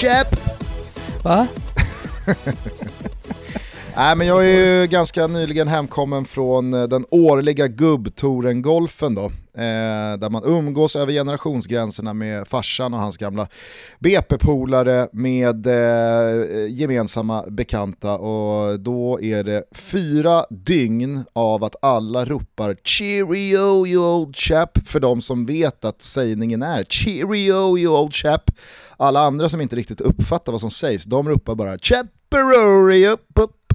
Chap! Va? Nej men jag är ju ganska nyligen hemkommen från eh, den årliga gubbtouren-golfen då. Eh, där man umgås över generationsgränserna med farsan och hans gamla BP-polare med eh, gemensamma bekanta och då är det fyra dygn av att alla ropar “Cheerio you old chap” för de som vet att sägningen är “Cheerio you old chap”. Alla andra som inte riktigt uppfattar vad som sägs, de ropar bara “Chapperori upp upp”.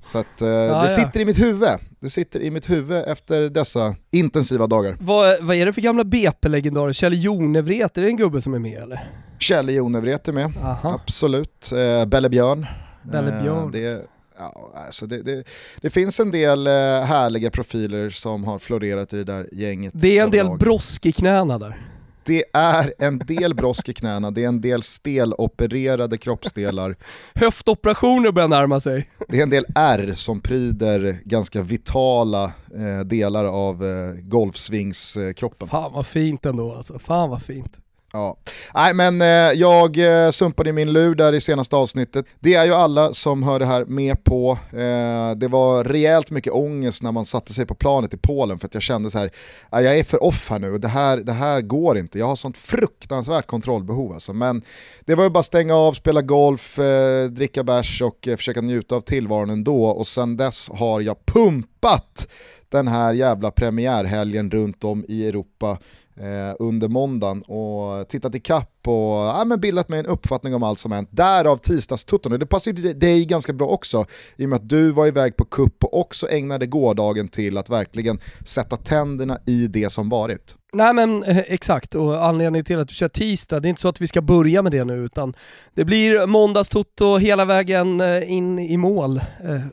Så att, eh, Ja, det ja. sitter i mitt huvud. Det sitter i mitt huvud efter dessa intensiva dagar. Vad, vad är det för gamla BP-legendarer? Kjell Jonevret, är det en gubbe som är med eller? Kjell Jonevret är med, Aha. absolut. Eh, Belle Björn. Belle Eh, Björn. det, ja, alltså det, det, det finns en del eh, härliga profiler som har florerat i det där gänget. Det är en del brosk i knäna där. Det är en del brosk i knäna, det är en del stelopererade kroppsdelar, Höftoperationer börjar närma sig. det är en del R som pryder ganska vitala eh, delar av eh, golfsvingskroppen. Fan vad fint ändå alltså, fan vad fint. Ja. Nej men eh, jag eh, sumpade min lur där i senaste avsnittet. Det är ju alla som hör det här med på. Eh, det var rejält mycket ångest när man satte sig på planet i Polen för att jag kände så här, ah, jag är för off här nu och det här, det här går inte. Jag har sånt fruktansvärt kontrollbehov alltså. Men det var ju bara stänga av, spela golf, eh, dricka bärs och eh, försöka njuta av tillvaron ändå. Och sen dess har jag pumpat den här jävla premiärhelgen runt om i Europa Eh, under måndagen. Och tittat i kapp och ja, men bildat mig en uppfattning om allt som hänt. Därav tisdagstutton. Och Det passar ju dig ganska bra också i och med att du var iväg på kupp och också ägnade gårdagen till att verkligen sätta tänderna i det som varit. Nej men eh, exakt, och anledningen till att vi kör tisdag, det är inte så att vi ska börja med det nu utan det blir måndagstutto hela vägen eh, in i mål.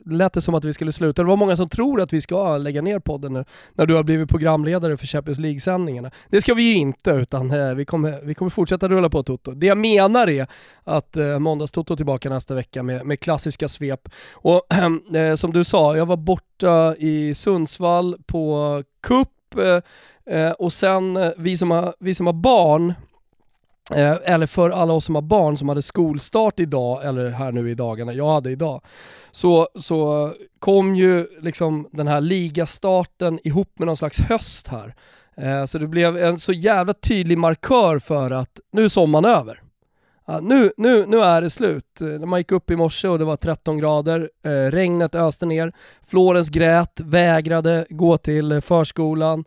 Det lät det som att vi skulle sluta. Det var många som tror att vi ska lägga ner podden nu när du har blivit programledare för Champions League-sändningarna. Det ska vi ju inte utan vi kommer, vi kommer fortsätta rulla på Toto. Det jag menar är att eh, måndagstotto är tillbaka nästa vecka med, med klassiska svep. Och eh, som du sa, jag var borta i Sundsvall på cup eh, Eh, och sen eh, vi som har, vi som har barn, eh, eller för alla oss som har barn som hade skolstart idag, eller här nu i dagarna, jag hade idag, så, så kom ju liksom den här ligastarten ihop med någon slags höst här. Eh, så det blev en så jävla tydlig markör för att nu är sommaren över. Ja, nu, nu, nu är det slut. När man gick upp i morse och det var 13 grader, eh, regnet öste ner, Florens grät, vägrade gå till eh, förskolan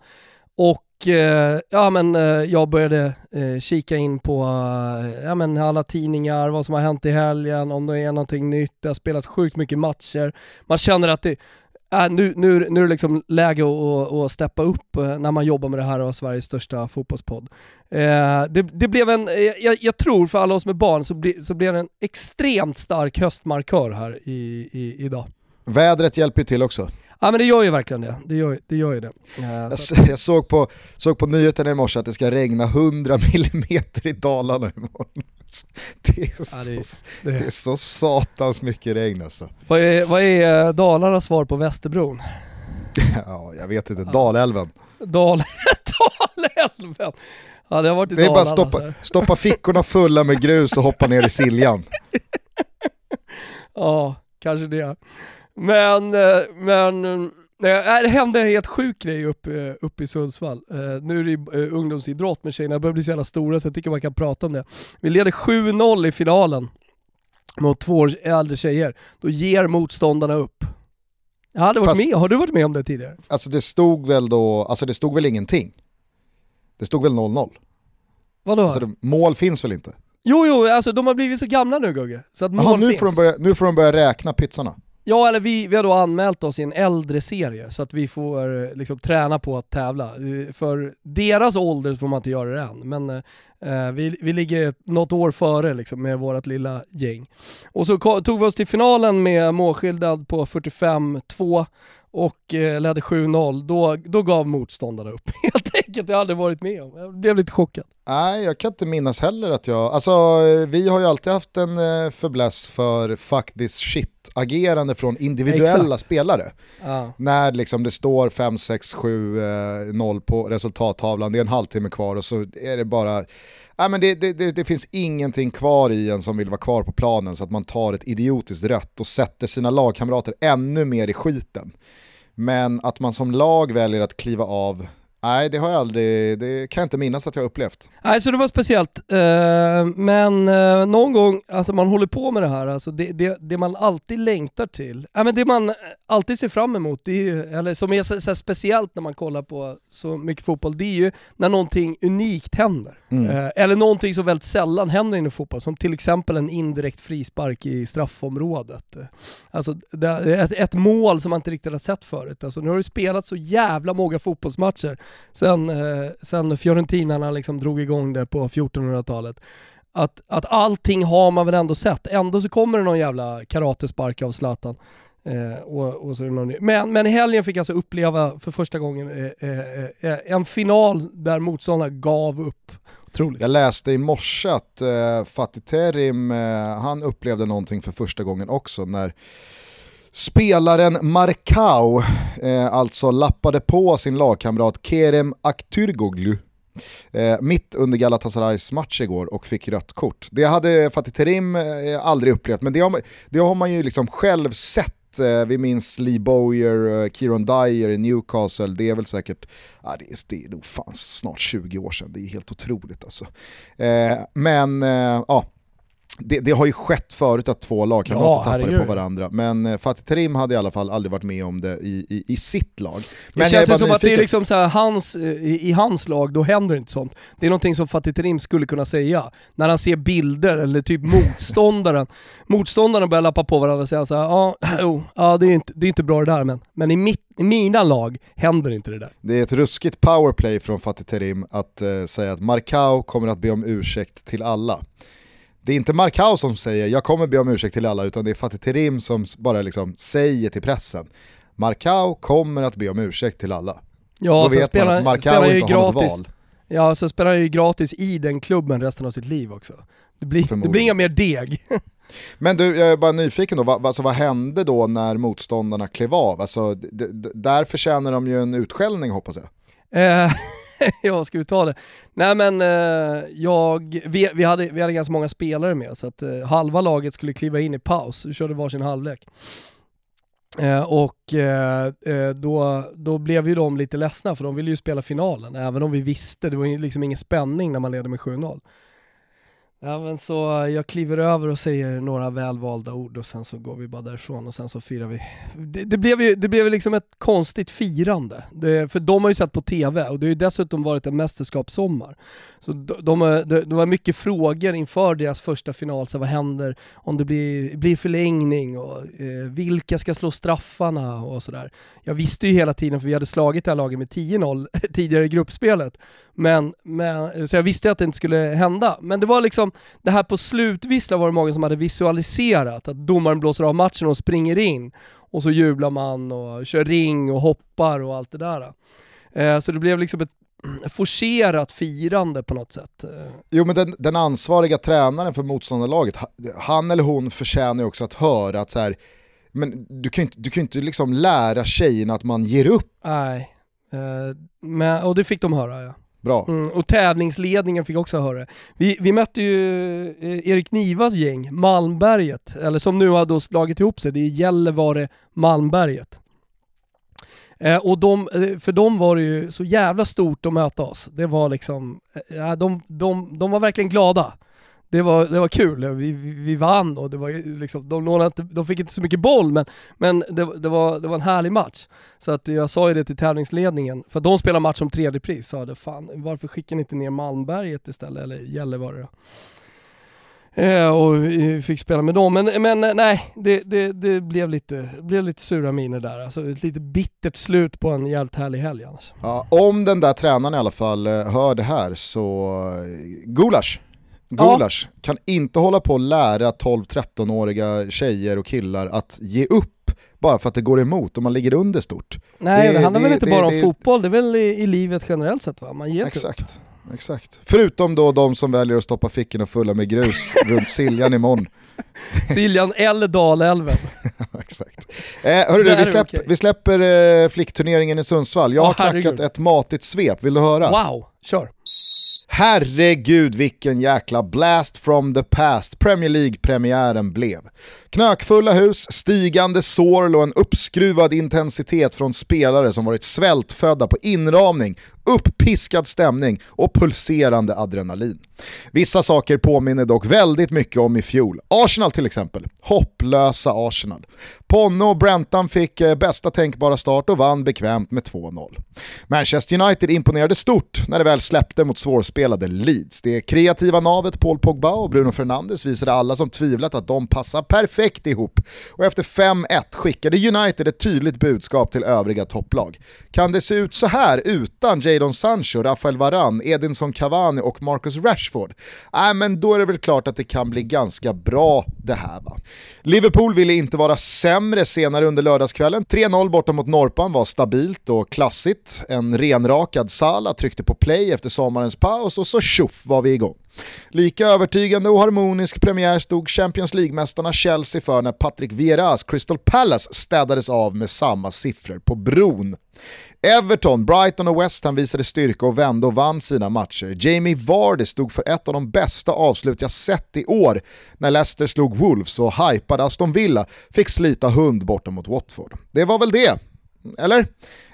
och eh, ja, men, eh, jag började kika in på ja, men, alla tidningar, vad som har hänt i helgen, om det är någonting nytt, det har spelats sjukt mycket matcher. Man känner att det, äh, nu, nu, nu är det liksom läge att, att, steppa upp eh, när man jobbar med det här och har Sveriges största fotbollspodd. Eh, det, det blev en, eh, jag, jag tror för alla oss med barn så, bli, så blev det en extremt stark höstmarkör här i, i, idag. Vädret hjälper ju till också. Ja men det gör ju verkligen det, det gör, det gör ju det. Jag, så s- jag såg, på, såg på nyheterna i morse att det ska regna 100 mm i Dalarna imorgon. Det är, Ja, så, det är- det det- är så satans mycket regn alltså. Vad är, vad är eh, Dalarnas svar på Västerbron? Ja, jag vet inte, Dalälven. Dal, Dalälven! Ja det har varit i Det är bara att stoppa, så stoppa fickorna fulla med grus och hoppa ner i Siljan. Ja, kanske det. Men, eh, men eh, nej, det hände en helt sjuk grej uppe, uppe i Sundsvall. Eh, Nu är det eh, ungdomsidrott med tjejerna, börjar bli så jävla stora så jag tycker man kan prata om det. Vi leder 7-0 i finalen mot två år äldre tjejer. Då ger motståndarna upp. Jag hade varit Fast- med, har du varit med om det tidigare? Alltså det stod väl då, alltså det stod väl ingenting. Det stod väl 0-0. Vadå? Alltså det, mål finns väl inte? Jo, jo, alltså de har blivit så gamla nu Gugge, så att mål Jaha, nu finns. får, de börja, nu får de börja räkna pizzorna. Ja, eller vi, vi har då anmält oss i en äldre serie så att vi får eh, liksom träna på att tävla. Eh, för deras ålder får man inte göra det än, men eh, eh vi, vi ligger något år före liksom, med vårt lilla gäng. Och så tog vi oss till finalen med målskillnad på 45-2 och eh, ledde 7-0. Då, då gav motståndarna upp helt enkelt. Det Jag aldrig varit med om. Jag blev lite chockad. Nej, jag kan inte minnas heller att jag... Alltså, vi har ju alltid haft en eh, fäbless för fuck this shit agerande från individuella Exakt. spelare. Ja. När liksom det står 5, 6, 7, eh, 0 på resultattavlan, det är en halvtimme kvar och så är det bara Nej, men det, det, det finns ingenting kvar i en som vill vara kvar på planen så att man tar ett idiotiskt rött och sätter sina lagkamrater ännu mer i skiten. Men att man som lag väljer att kliva av, nej det har jag aldrig, det kan jag inte minnas att jag har upplevt. Nej, så det var speciellt. Eh, men eh, någon gång, alltså man håller på med det här, alltså det, det, det man alltid längtar till, ja, men det man alltid ser fram emot, det är ju, eller som är så, så speciellt när man kollar på så mycket fotboll, det är ju när någonting unikt händer. Mm. Eh, eller någonting som väldigt sällan händer inom fotboll, som till exempel en indirekt frispark i straffområdet. Alltså det är ett, ett mål som man inte riktigt har sett förut. Alltså, nu har det spelat så jävla många fotbollsmatcher sen, eh, sen Fiorentinarna liksom drog igång det på 1400-talet. Att, att allting har man väl ändå sett. Ändå så kommer det någon jävla karatespark av Zlatan. Eh, och, och så någon men, men i helgen fick jag alltså uppleva för första gången eh, eh, eh, en final där motståndarna gav upp. Otroligt. Jag läste i morse att eh, Fatih Terim, eh, han upplevde någonting för första gången också när spelaren Markau eh, alltså lappade på sin lagkamrat Kerem Aktürkoğlu eh, mitt under Galatasarays match igår och fick rött kort. Det hade Fatih Terim eh, aldrig upplevt, men det har, det har man ju liksom själv sett eh, vi minns Lee Bowyer, eh, Kieron Dyer i Newcastle, det är väl säkert, ja, det, är, det är nog fan snart 20 år sedan, det är helt otroligt alltså. Eh, men eh, ja, det, det har ju skett förut att två lagkamrater Ja, tappade herregud. på varandra, men eh, Fatih Terim hade i alla fall aldrig varit med om det i, i, i sitt lag. Det Men jag känns bara som att det är nyfiken. liksom så här, hans, eh, i, i hans lag, då händer inte sånt. Det är någonting som Fatih Terim skulle kunna säga. När han ser bilder eller typ motståndaren, motståndaren börjar lappa på varandra och säga så här, ja, jo, ja det, är inte, det är inte bra det där men, men i, mitt, i mina lag händer inte det där. Det är ett ruskigt powerplay från Fatih Terim att eh, säga att Markau kommer att be om ursäkt till alla. Det är inte Markau som säger jag kommer be om ursäkt till alla utan det är Fatih Terim som bara liksom säger till pressen Markau kommer att be om ursäkt till alla. Ja, Då så vet spelar, man att Markau inte har något gratis. val. Ja, så spelar han ju gratis i den klubben resten av sitt liv också. Det blir, det blir inga mer deg. Men du, jag är bara nyfiken då, vad, alltså, vad hände då när motståndarna klev av? Alltså, där förtjänar de ju en utskällning hoppas jag. Ja, ska vi ta det? Nej men eh, jag, vi, vi, hade, vi hade ganska många spelare med så att eh, halva laget skulle kliva in i paus, vi körde varsin halvlek. Eh, och eh, eh då, då blev ju de lite ledsna för de ville ju spela finalen, även om vi visste, det var ju liksom ingen spänning när man leder med 7-0. Ja, men så jag kliver över och säger några välvalda ord och sen så går vi bara därifrån och sen så firar vi. Det, det blev ju det blev liksom ett konstigt firande. Det, för de har ju sett på TV och det har ju dessutom varit en mästerskapssommar. Så de, de, det, var mycket frågor inför deras första final, så vad händer om det blir, blir förlängning och eh, vilka ska slå straffarna och sådär. Jag visste ju hela tiden, för vi hade slagit det här laget med 10-0 tidigare i gruppspelet, men, men, så jag visste att det inte skulle hända. Men det var liksom, det här på slutvissla var det många som hade visualiserat, att domaren blåser av matchen och springer in, och så jublar man och kör ring och hoppar och allt det där. Eh, så det blev liksom ett forcerat firande på något sätt. Jo men den, den ansvariga tränaren för motståndarlaget, ha- han eller hon förtjänar ju också att höra att så här, men du kan ju inte, du kan inte liksom lära tjejerna att man ger upp. Nej. Eh, men, och det fick de höra ja. Bra. Mm, och tävlingsledningen fick också höra det. Vi, vi mötte ju eh, Erik Nivas gäng, Malmberget, eller som nu har då slagit ihop sig, det är Gällivare Malmberget. Eh, och de, eh, för dem var det ju så jävla stort att möta oss. Det var liksom, eh, de, de, de var verkligen glada. Det var, det var kul, vi, vi, vi vann och det var ju liksom, de, lånade inte, de fick inte så mycket boll men, men det, det, var, det var en härlig match. Så att jag sa ju det till tävlingsledningen, för de spelar match om tredje pris, sa det fan varför skickar ni inte ner Malmberget istället, eller Gällivare då? Eh, och fick spela med dem, men, men nej, det, det, det blev, lite, blev lite sura miner där. Alltså ett lite bittert slut på en jävligt härlig helg annars. Ja, om den där tränaren i alla fall eh, hör det här så, eh, gulasch! Gulasch. Gulasch kan inte hålla på och lära 12-13-åriga tjejer och killar att ge upp bara för att det går emot och man ligger under stort. Nej, det, Det- handlar det- väl inte det- bara om fotboll, det är väl i, i livet generellt sett va? Man ger inte upp. Exakt. exakt. Förutom då de som väljer att stoppa fickorna fulla med grus runt Siljan imorgon. Siljan eller Dalälven. exakt. Eh, hörru du, vi, släpp, okay. vi släpper eh, flickturneringen i Sundsvall. Jag har oh, knackat ett matigt svep, vill du höra? Wow, kör. Herregud vilken jäkla blast from the past Premier League-premiären blev. Knökfulla hus, stigande sorl och en uppskruvad intensitet från spelare som varit svältfödda på inramning, uppiskad stämning och pulserande adrenalin. Vissa saker påminner dock väldigt mycket om i fjol. Arsenal till exempel. Hopplösa Arsenal. Ponno och Brentan fick eh, bästa tänkbara start och vann bekvämt med 2-0. Manchester United imponerade stort när det väl släppte mot svårspelade Leeds. Det kreativa navet Paul Pogba och Bruno Fernandes visade alla som tvivlat att de passar perfekt ihop. Och efter 5-1 skickade United ett tydligt budskap till övriga topplag. Kan det se ut så här utan Jadon Sancho, Rafael Varane, Edinson Cavani och Marcus Rashford? Nej, men då är det väl klart att det kan bli ganska bra det här va. Liverpool ville inte vara sämre senare under lördagskvällen. 3-0 borta mot Norpan var stabilt och klassigt. En renrakad Sala tryckte på play efter sommarens paus och så tjoff var vi igång. Lika övertygande och harmonisk premiär stod Champions League-mästarna Chelsea för när Patrick Vieras Crystal Palace städades av med samma siffror på bron. Everton, Brighton och West Ham visade styrka och vände och vann sina matcher. Jamie Vardy stod för ett av de bästa avslut jag sett i år när Leicester slog Wolves och hypade Aston Villa fick slita hund borta mot Watford. Det var väl det, eller?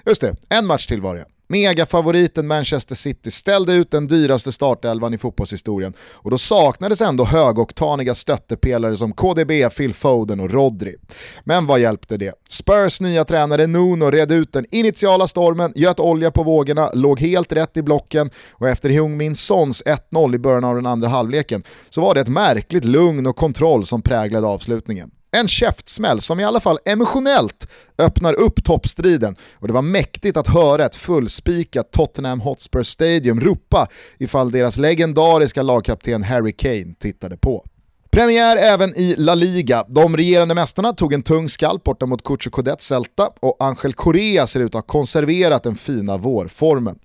Just det, en match till var det. Megafavoriten Manchester City ställde ut den dyraste startelvan i fotbollshistorien och då saknades ändå högoktaniga stöttepelare som KDB, Phil Foden och Rodri. Men vad hjälpte det? Spurs nya tränare Nuno red ut den initiala stormen, göt olja på vågorna, låg helt rätt i blocken och efter Heung Min Sons 1-0 i början av den andra halvleken så var det ett märkligt lugn och kontroll som präglade avslutningen. En käftsmäll som i alla fall emotionellt öppnar upp toppstriden och det var mäktigt att höra ett fullspikat Tottenham Hotspur Stadium ropa ifall deras legendariska lagkapten Harry Kane tittade på. Premiär även i La Liga. De regerande mästarna tog en tung skalp borta mot Cucho Codet Celta och Angel Correa ser ut att ha konserverat den fina vårformen.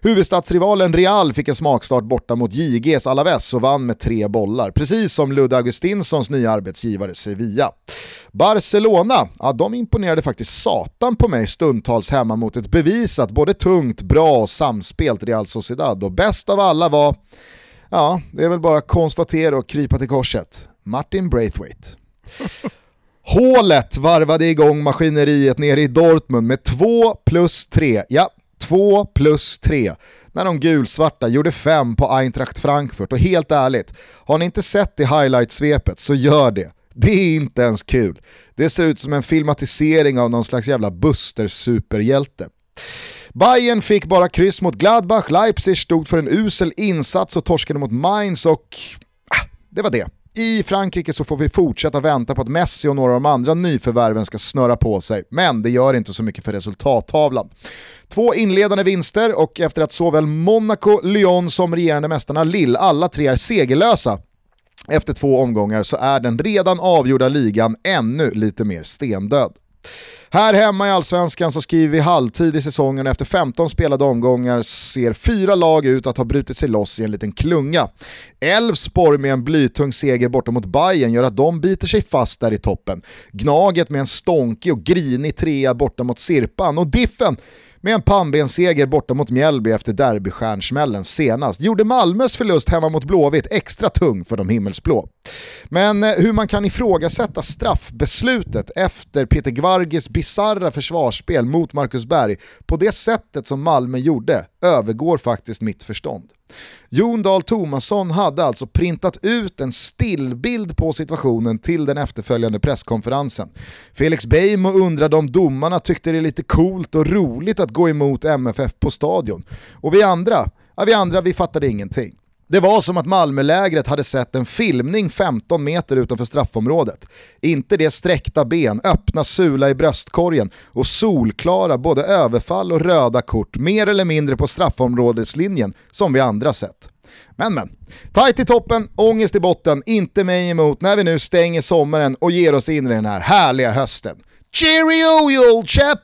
Huvudstadsrivalen Real fick en smakstart borta mot JGs Alaves och vann med tre bollar, precis som Ludde Augustinssons nya arbetsgivare Sevilla. Barcelona, ja, de imponerade faktiskt satan på mig stundtals hemma mot ett bevisat både tungt, bra och samspelt Real Sociedad och bäst av alla var Ja, det är väl bara att konstatera och krypa till korset. Martin Braithwaite. Hålet varvade igång maskineriet nere i Dortmund med 2 plus 3. Ja, 2 plus 3. När de gulsvarta gjorde 5 på Eintracht Frankfurt och helt ärligt, har ni inte sett det highlight-svepet så gör det. Det är inte ens kul. Det ser ut som en filmatisering av någon slags jävla Buster-superhjälte. Bayern fick bara kryss mot Gladbach, Leipzig stod för en usel insats och torskade mot Mainz och ah, det var det. I Frankrike så får vi fortsätta vänta på att Messi och några av de andra nyförvärven ska snöra på sig, men det gör inte så mycket för resultattavlan. Två inledande vinster och efter att såväl Monaco, Lyon som regerande mästarna Lille, alla tre är segerlösa efter två omgångar så är den redan avgjorda ligan ännu lite mer stendöd. Här hemma i Allsvenskan så skriver vi halvtid i säsongen efter 15 spelade omgångar ser fyra lag ut att ha brutit sig loss i en liten klunga. Elfsborg med en blytung seger borta mot Bayern gör att de biter sig fast där i toppen. Gnaget med en stånkig och grinig trea borta mot Sirpan och Diffen med en pannbensseger borta mot Mjällby efter derbystjärnsmällen senast gjorde Malmös förlust hemma mot Blåvitt extra tung för de himmelsblå. Men eh, hur man kan ifrågasätta straffbeslutet efter Peter Gvargis bizarra försvarsspel mot Marcus Berg på det sättet som Malmö gjorde övergår faktiskt mitt förstånd. Jon Dahl Tomasson hade alltså printat ut en stillbild på situationen till den efterföljande presskonferensen. Felix Beijmo undrade om domarna tyckte det är lite coolt och roligt att gå emot MFF på stadion. Och vi andra, ja, vi andra vi fattade ingenting. Det var som att Malmölägret hade sett en filmning 15 meter utanför straffområdet. Inte det sträckta ben, öppna sula i bröstkorgen och solklara både överfall och röda kort mer eller mindre på straffområdeslinjen som vi andra sett. Men men, tajt i toppen, ångest i botten, inte mig emot när vi nu stänger sommaren och ger oss in i den här härliga hösten. Cheerio you old chap!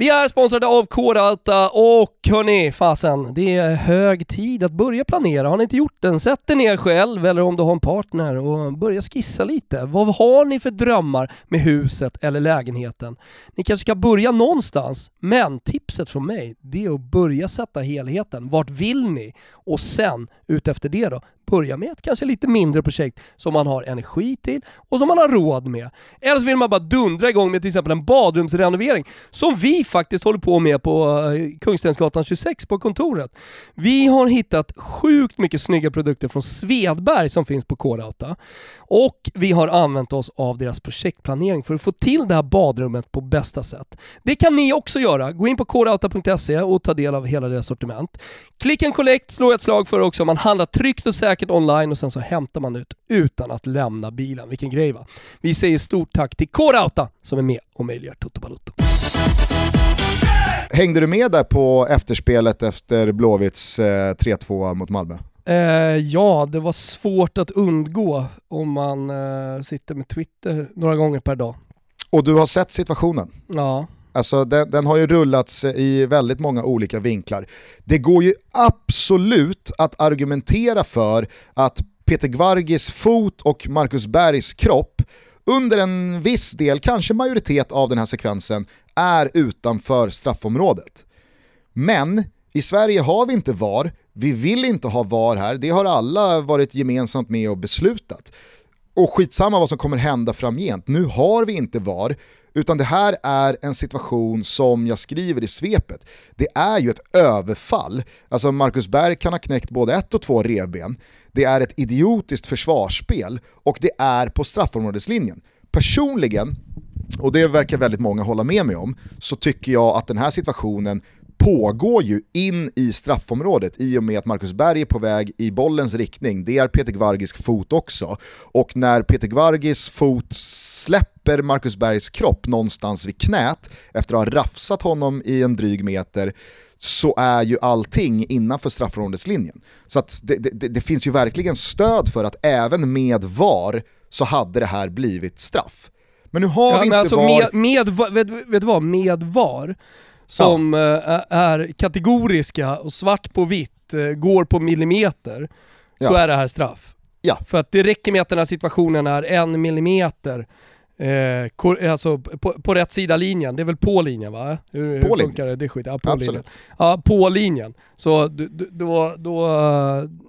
Vi är sponsrade av K-Rauta och hörni, fasen, det är hög tid att börja planera. Har ni inte gjort den, sätt er ner själv eller om du har en partner och börja skissa lite. Vad har ni för drömmar med huset eller lägenheten? Ni kanske ska börja någonstans, men tipset från mig, det är att börja sätta helheten. Vart vill ni? Och sen, utefter det då, börja med ett kanske lite mindre projekt som man har energi till och som man har råd med. Eller så vill man bara dundra igång med till exempel en badrumsrenovering som vi faktiskt håller på med på eh, Kungstensgatan 26 på kontoret. Vi har hittat sjukt mycket snygga produkter från Svedberg som finns på K-Rauta och vi har använt oss av deras projektplanering för att få till det här badrummet på bästa sätt. Det kan ni också göra. Gå in på krauta.se och ta del av hela deras sortiment. Click en collect slår jag ett slag för också. Man handlar tryggt och säkert online och sen så hämtar man ut utan att lämna bilen. Vilken grej va? Vi säger stort tack till K-Rauta som är med och möjliggör Toto Balotto. Hängde du med där på efterspelet efter Blåvitts eh, 3-2 mot Malmö? Eh, ja, det var svårt att undgå om man eh, sitter med Twitter några gånger per dag. Och du har sett situationen? Ja. Alltså den, den, har ju rullats i väldigt många olika vinklar. Det går ju absolut att argumentera för att Peter Gvargis fot och Marcus Bergs kropp under en viss del, kanske majoritet av den här sekvensen, är utanför straffområdet. Men i Sverige har vi inte VAR, vi vill inte ha VAR här, det har alla varit gemensamt med och beslutat. Och skitsamma vad som kommer hända framgent, nu har vi inte VAR, utan det här är en situation som jag skriver i svepet. Det är ju ett överfall. Alltså Marcus Berg kan ha knäckt både ett och två revben. Det är ett idiotiskt försvarsspel och det är på straffområdeslinjen. Personligen, och det verkar väldigt många hålla med mig om, så tycker jag att den här situationen pågår ju in i straffområdet i och med att Marcus Berg är på väg i bollens riktning. Det är Peter Gvargis fot också. Och när Peter Gvargis fot släpper Marcus Bergs kropp någonstans vid knät efter att ha rafsat honom i en dryg meter så är ju allting innanför straffområdeslinjen. Så det, det, det, finns ju verkligen stöd för att även med VAR så hade det här blivit straff. Men nu har ja, vi inte alltså VAR... Med, med, vet, vet du vad, med VAR som ja. Eh, är kategoriska och svart på vitt, eh, går på millimeter, ja. så är det här straff. Ja. För att det räcker med att den här situationen är en millimeter Eh, alltså på, på, rätt sida linjen, det är väl på linjen va? Hur, på hur funkar det? Det skit. Ja, på Absolut. linjen. Ja, på linjen. Så då, då,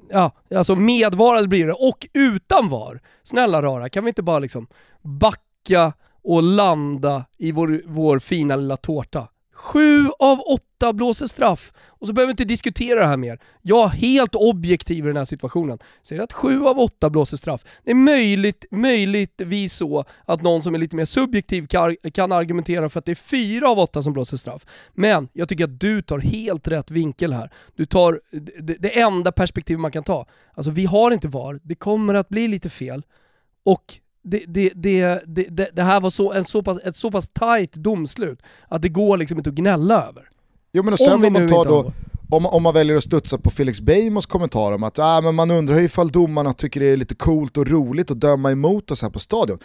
ja, alltså medvarade blir det. Och utan VAR, snälla rara, kan vi inte bara liksom backa och landa i vår, vår fina lilla tårta? Sju av åtta blåser straff. Och så behöver vi inte diskutera det här mer. Jag är helt objektiv i den här situationen. Säger att sju av åtta blåser straff. Det är möjligt, möjligtvis så att någon som är lite mer subjektiv kan, kan argumentera för att det är fyra av åtta som blåser straff. Men jag tycker att du tar helt rätt vinkel här. Du tar det, det enda perspektiv man kan ta. Alltså vi har inte VAR, det kommer att bli lite fel. Och det, det, det, det, det här var så, en så pass, ett så pass tight domslut att det går liksom inte att gnälla över. Jo men och sen om man tar då, om, om man väljer att studsa på Felix Beijmos kommentar om att ah, men man undrar ifall domarna tycker det är lite coolt och roligt att döma emot oss här på stadion.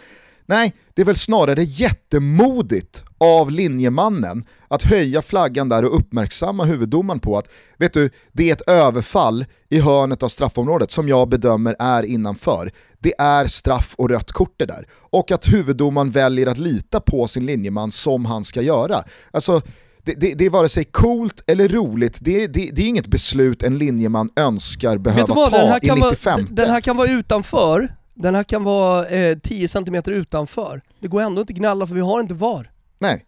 Nej, det är väl snarare jättemodigt av linjemannen att höja flaggan där och uppmärksamma huvuddomaren på att vet du, det är ett överfall i hörnet av straffområdet som jag bedömer är innanför. Det är straff och rött kort det där. Och att huvuddomaren väljer att lita på sin linjeman som han ska göra. Alltså, det, det, det, är vare sig coolt eller roligt, det, det, är inget beslut en linjeman önskar behöva vad, ta i 95. Vara, den här kan vara utanför, den här kan vara eh, 10 cm utanför. Det går ändå inte att gnälla för vi har inte VAR. Nej.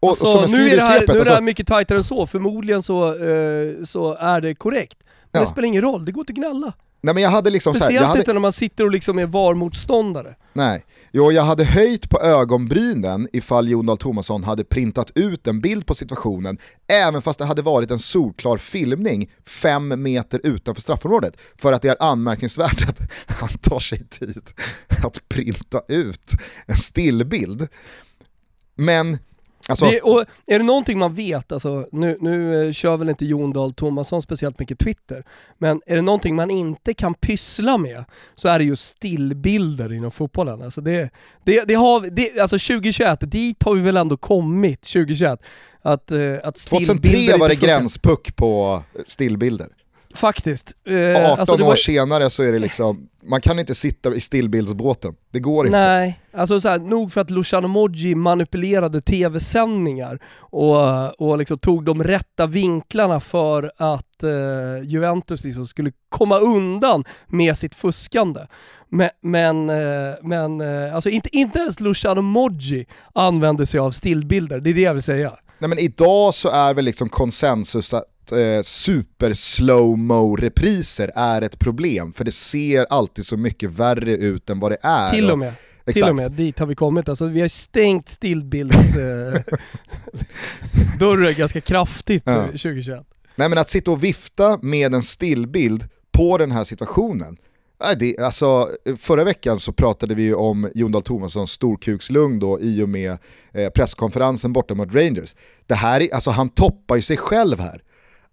Och, alltså, och nu, är det här, svepet, nu är det här alltså- mycket tajtare än så, förmodligen så, eh, så är det korrekt. Men ja. det spelar ingen roll, det går inte att gnälla. Nej, men jag hade liksom Speciellt så här, jag hade... inte när man sitter och liksom är VAR-motståndare. Nej, jo jag hade höjt på ögonbrynen ifall Jon Dahl Tomasson hade printat ut en bild på situationen, även fast det hade varit en solklar filmning fem meter utanför straffområdet. För att det är anmärkningsvärt att han tar sig tid att printa ut en stillbild. Men Alltså, Det, och är det någonting man vet, alltså, nu, nu eh, kör väl inte Jon Dahl Tomasson speciellt mycket Twitter, men är det någonting man inte kan pyssla med så är det just stillbilder inom fotbollen. Alltså, det, det, det har, det, alltså 2021, dit har vi väl ändå kommit 2021. Att, eh, att stillbilder 2003 var det funkar. gränspuck på stillbilder. Faktiskt. Eh, 18 alltså, det år var- senare så är det liksom, man kan inte sitta i stillbildsbåten. Det går inte. Nej, alltså så här, nog för att Luciano Moggi manipulerade tv-sändningar och, och liksom tog de rätta vinklarna för att eh, Juventus liksom skulle komma undan med sitt fuskande. Men, men, eh, men eh, alltså inte, inte ens Luciano Moggi använde sig av stillbilder, det är det jag vill säga. Nej men idag så är väl liksom konsensus att eh, super slow-mo repriser är ett problem, för det ser alltid så mycket värre ut än vad det är. Till och med. Till Exakt. och med dit har vi kommit. Alltså, vi har stängt stillbilds eh, ganska kraftigt Ja. eh, 2021. Nej men att sitta och vifta med en stillbild på den här situationen. Det, alltså, förra veckan så pratade vi ju om Jon Dahl Tomassons storkukslugn då i och med eh, presskonferensen borta mot Rangers. Det här är, alltså han toppar ju sig själv här.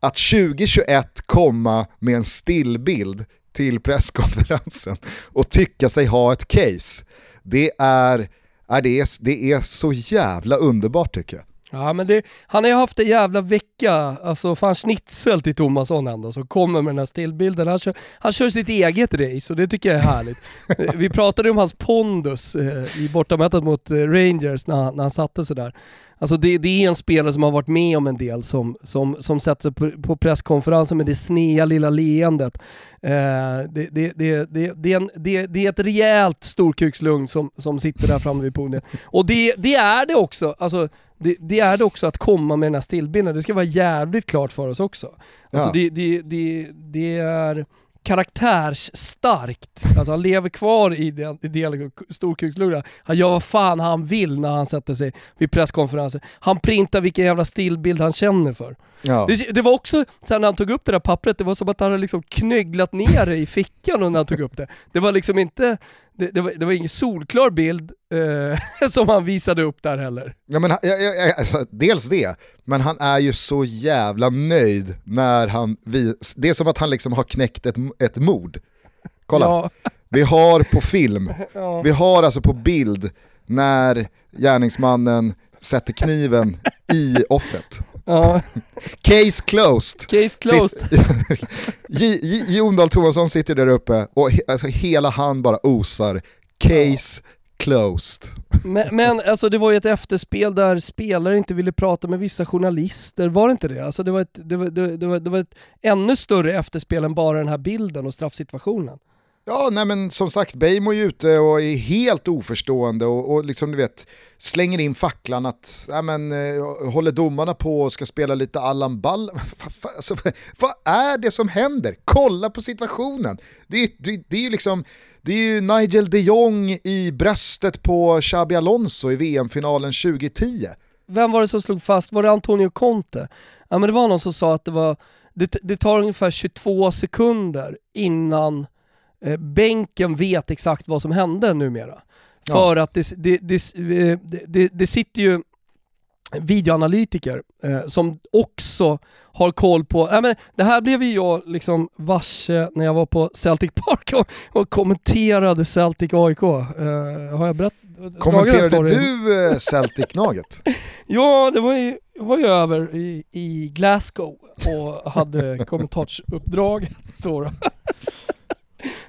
Att 2021 komma med en stillbild till presskonferensen och tycka sig ha ett case, det är, är, det är, det är så jävla underbart tycker jag. Ja men det, han har ju haft en jävla vecka, alltså fan schnitzel till Tomasson ändå, som kommer med den här stillbilden. Han kör, han kör sitt eget race och det tycker jag är härligt. Vi pratade om hans pondus eh, i bortamötet mot eh, Rangers när, han- när han satte sig där. Alltså det, det är en spelare som har varit med om en del som, som, som sätter sig på, på presskonferensen med det snea lilla leendet. Eh, det, det, det, det, det, är en, det, det är ett rejält storkukslugn som, som sitter där framme vid podiet. Och det, det är det också, alltså det, det är det också att komma med den här stillbilden, det ska vara jävligt klart för oss också. Alltså Ja. det, det, det, det är karaktärsstarkt, alltså han lever kvar i i det liksom, storkukslugna. Han gör vad fan han vill när han sätter sig vid presskonferenser. Han printar vilken jävla stillbild han känner för. Ja. Det, det var också, sen när han tog upp det där pappret, det var som att han hade liksom knögglat ner det i fickan när han tog upp det. Det var liksom inte, det, det, var, det var ingen solklar bild eh, som han visade upp där heller. Ja, men, ja, ja, alltså, dels det, men han är ju så jävla nöjd när han, vi, det är som att han liksom har knäckt ett, ett mord. Kolla, Ja, vi har på film, vi har alltså på bild när gärningsmannen sätter kniven i offret. Ja. Case closed. Case closed. Sitt- Jon Dahl Tomasson sitter där uppe och he, alltså, hela han bara osar. Case closed. Men, men alltså det var ju ett efterspel där spelare inte ville prata med vissa journalister, var det inte det? Alltså det var ett, det var, det, det var, det var ett ännu större efterspel än bara den här bilden och straffsituationen. Ja, nej men som sagt, Bejmo är ju ute och är helt oförstående och, och liksom du vet, slänger in facklan att, nej men, eh, håller domarna på och ska spela lite Allan Ball. Alltså, vad är det som händer? Kolla på situationen. Det är, det, det är ju liksom, det är ju Nigel de Jong i bröstet på Xabi Alonso i VM-finalen 2010. Vem var det som slog fast, var det Antonio Conte? Ja men det var någon som sa att det var, det, det tar ungefär 22 sekunder innan eh, bänken vet exakt vad som hände numera. Ja. För att det, det, det, eh, det, det, det sitter ju videoanalytiker eh, som också har koll på, nej men det här blev ju jag liksom varse när jag var på Celtic Park och, och kommenterade Celtic AIK. Eh, har jag berättat? Kommenterade du eh, Celtic-Gnaget? Ja, det var ju, var ju över i, i Glasgow och hade kommentarsuppdrag då.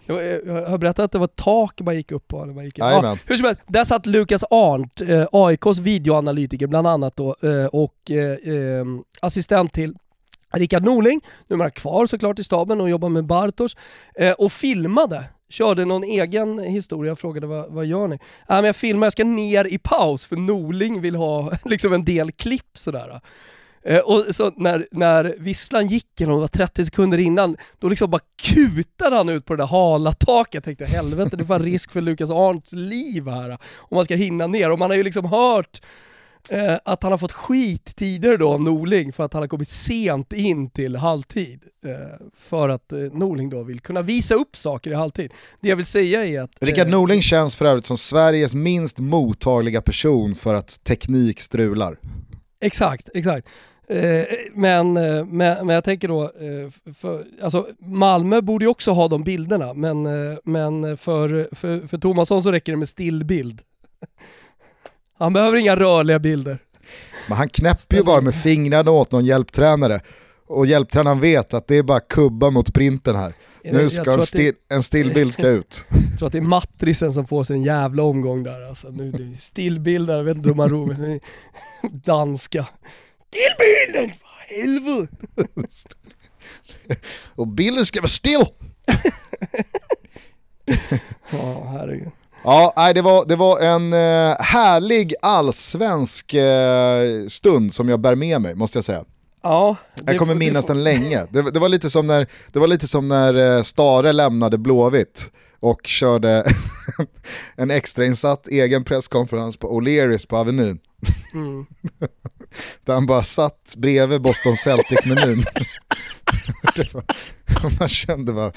Jag har berättat att det var ett tak man gick upp på. Eller man gick ja, Jajamän. hur som helst, där satt Lukas Arndt, eh, AIKs videoanalytiker bland annat då, eh, och eh, eh, assistent till Rickard Norling, numera kvar såklart i staben och jobbar med Bartos, eh, och filmade. Körde någon egen historia, jag frågade vad, vad gör ni? Ja, men jag filmar, jag ska ner i paus för Norling vill ha liksom en del klipp sådär. Eh, och så när, när visslan gick, eller det var 30 sekunder innan, då liksom bara kutade han ut på det där hala taket. Jag tänkte helvete, det var risk för Lukas Arnts liv här om man ska hinna ner. Och man har ju liksom hört eh, att han har fått skit tidigare då av Norling för att han har kommit sent in till halvtid. Eh, för att eh, Norling då vill kunna visa upp saker i halvtid. Det jag vill säga är att... Rickard Norling känns för övrigt som Sveriges minst mottagliga person för att teknik strular. Exakt, exakt. Eh, men, eh, men, men jag tänker då, eh, för, alltså Malmö borde ju också ha de bilderna, men, men för, för, för Tomasson så räcker det med stillbild. Han behöver inga rörliga bilder. Men han knäpper ju bara med fingrarna åt någon hjälptränare och hjälptränaren vet att det är bara kubba mot printen här. Nu ska en, sti det... en stillbild ska ut. Jag tror att det är matrisen som får sin jävla omgång där alltså. Nu är det stillbilder, jag vet inte hur man roligt. Danska. Stillbilden, för helvete! och bilden ska vara still! ja, herregud. Ja, nej, det, var, det var en eh, härlig allsvensk eh, stund som jag bär med mig, måste jag säga. Ja, jag kommer minnas den länge. Det, det, var lite som när, det var lite som när eh, Stare lämnade Blåvitt och körde en extrainsatt egen presskonferens på O'Learys på Avenyn. Mm. Där han bara satt bredvid Boston Celtic-menyn. man kände bara,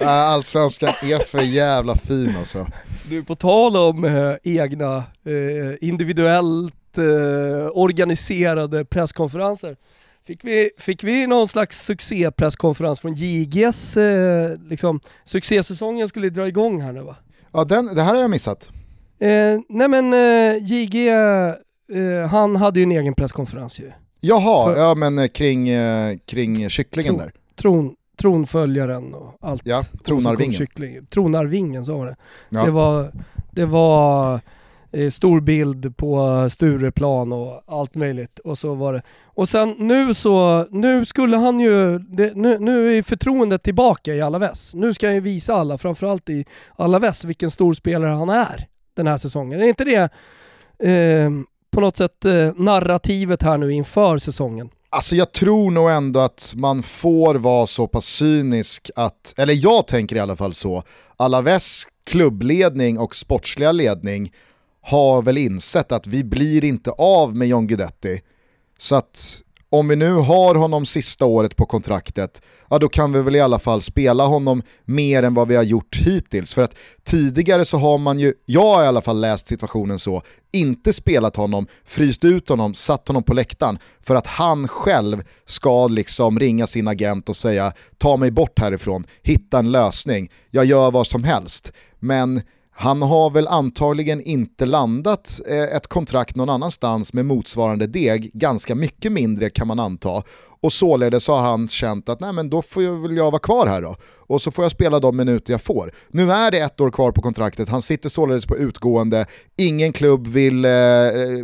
äh, allsvenskan är för jävla fin alltså. Du, på tal om äh, egna, äh, individuellt äh, organiserade presskonferenser. Fick vi, fick vi någon slags succépresskonferens från JGs, eh, liksom, succésäsongen skulle dra igång här nu va? Ja, den, det här har jag missat. Eh, nej men eh, JG, eh, han hade ju en egen presskonferens ju. Jaha, För, ja men eh, kring, eh, kring kycklingen tron, där. Tron, tronföljaren och allt. Ja, tronarvingen. Tronarvingen, så var det. Ja. Det var, det var eh, stor bild på Stureplan och allt möjligt. Och så var det. Och sen nu så, nu skulle han ju, det, nu, nu är förtroendet tillbaka i Alaves. Nu ska han ju visa alla, framförallt i Alaves, vilken stor spelare han är den här säsongen. Är inte det eh, på något sätt eh, narrativet här nu inför säsongen? Alltså jag tror nog ändå att man får vara så pass cynisk att, eller jag tänker i alla fall så, Alaves klubbledning och sportsliga ledning har väl insett att vi blir inte av med John Guidetti. Så att om vi nu har honom sista året på kontraktet, ja då kan vi väl i alla fall spela honom mer än vad vi har gjort hittills. För att tidigare så har man ju, jag har i alla fall läst situationen så, inte spelat honom, fryst ut honom, satt honom på läktaren för att han själv ska liksom ringa sin agent och säga ta mig bort härifrån, hitta en lösning, jag gör vad som helst. Men han har väl antagligen inte landat eh, ett kontrakt någon annanstans med motsvarande deg, ganska mycket mindre kan man anta. Och således har han känt att nej men då får jag väl jag vara kvar här då. Och så får jag spela de minuter jag får. Nu är det ett år kvar på kontraktet, han sitter således på utgående, ingen klubb vill, eh,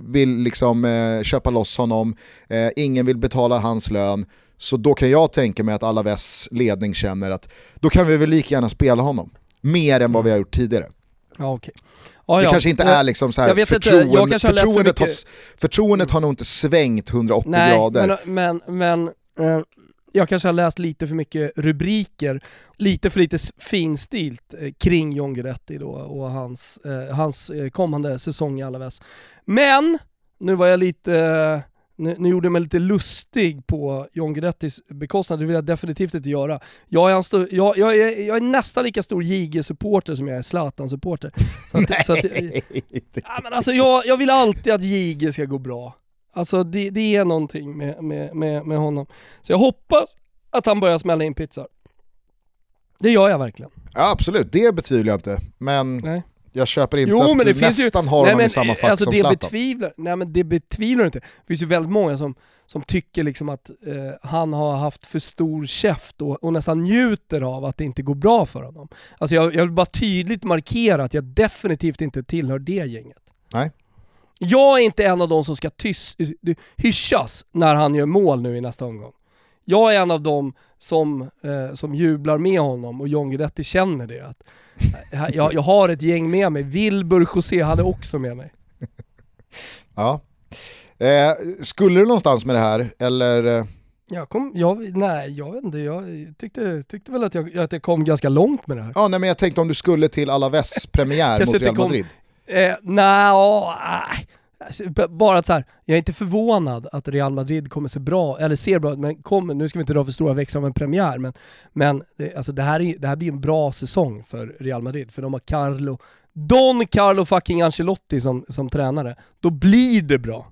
vill liksom, eh, köpa loss honom, eh, ingen vill betala hans lön. Så då kan jag tänka mig att Alaves ledning känner att då kan vi väl lika gärna spela honom. Mer än vad vi har gjort tidigare. Ja, okay. Ah, det ja. kanske inte är liksom så här, jag förtroende, inte, jag förtroendet, har, förtroendet har nog inte svängt 180 Nej, grader. Men, men, men eh, jag kanske har läst lite för mycket rubriker, lite för lite finstilt eh, kring John Guidetti då och hans, eh, hans kommande säsong i Alaves. Men, nu var jag lite nu, nu gjorde jag mig lite lustig på John Guidettis bekostnad, det vill jag definitivt inte göra. Jag är, en stor, jag, jag, är, jag är nästan lika stor JG-supporter som jag är Zlatan-supporter. Så att, så att, ja, men alltså jag, jag vill alltid att JG ska gå bra. Alltså det, det är någonting med, med, med, med honom. Så jag hoppas att han börjar smälla in pizzor. Det gör jag verkligen. Ja absolut, det betvivlar jag inte. Men Nej. Jag köper inte jo, att du nästan ju, har honom i samma fack alltså som det Zlatan. Betvivlar, nej men det betvivlar du inte. Det finns ju väldigt många som, som tycker liksom att eh, han har haft för stor käft och, och, nästan njuter av att det inte går bra för honom. Alltså jag, jag vill bara tydligt markera att jag definitivt inte tillhör det gänget. Nej. Jag är inte en av de som ska tys, hyschas när han gör mål nu i nästa omgång. Jag är en av dem som, eh, som jublar med honom och John Guidetti känner det. Att, jag, jag har ett gäng med mig, Wilbur José hade också med mig. Ja. Eh, skulle du någonstans med det här, eller? Jag kom, jag, nej jag vet inte, jag tyckte, tyckte väl att jag, att jag kom ganska långt med det här. Ja nej, men jag tänkte om du skulle till Alaves premiär mot Real Madrid. Eh, nej, bara att så här, jag är inte förvånad att Real Madrid kommer se bra, eller ser bra men kommer, nu ska vi inte dra för stora växlar av en premiär, men, men det, alltså det, här är, det här blir en bra säsong för Real Madrid, för de har Carlo, Don Carlo fucking Ancelotti som, som tränare. Då blir det bra.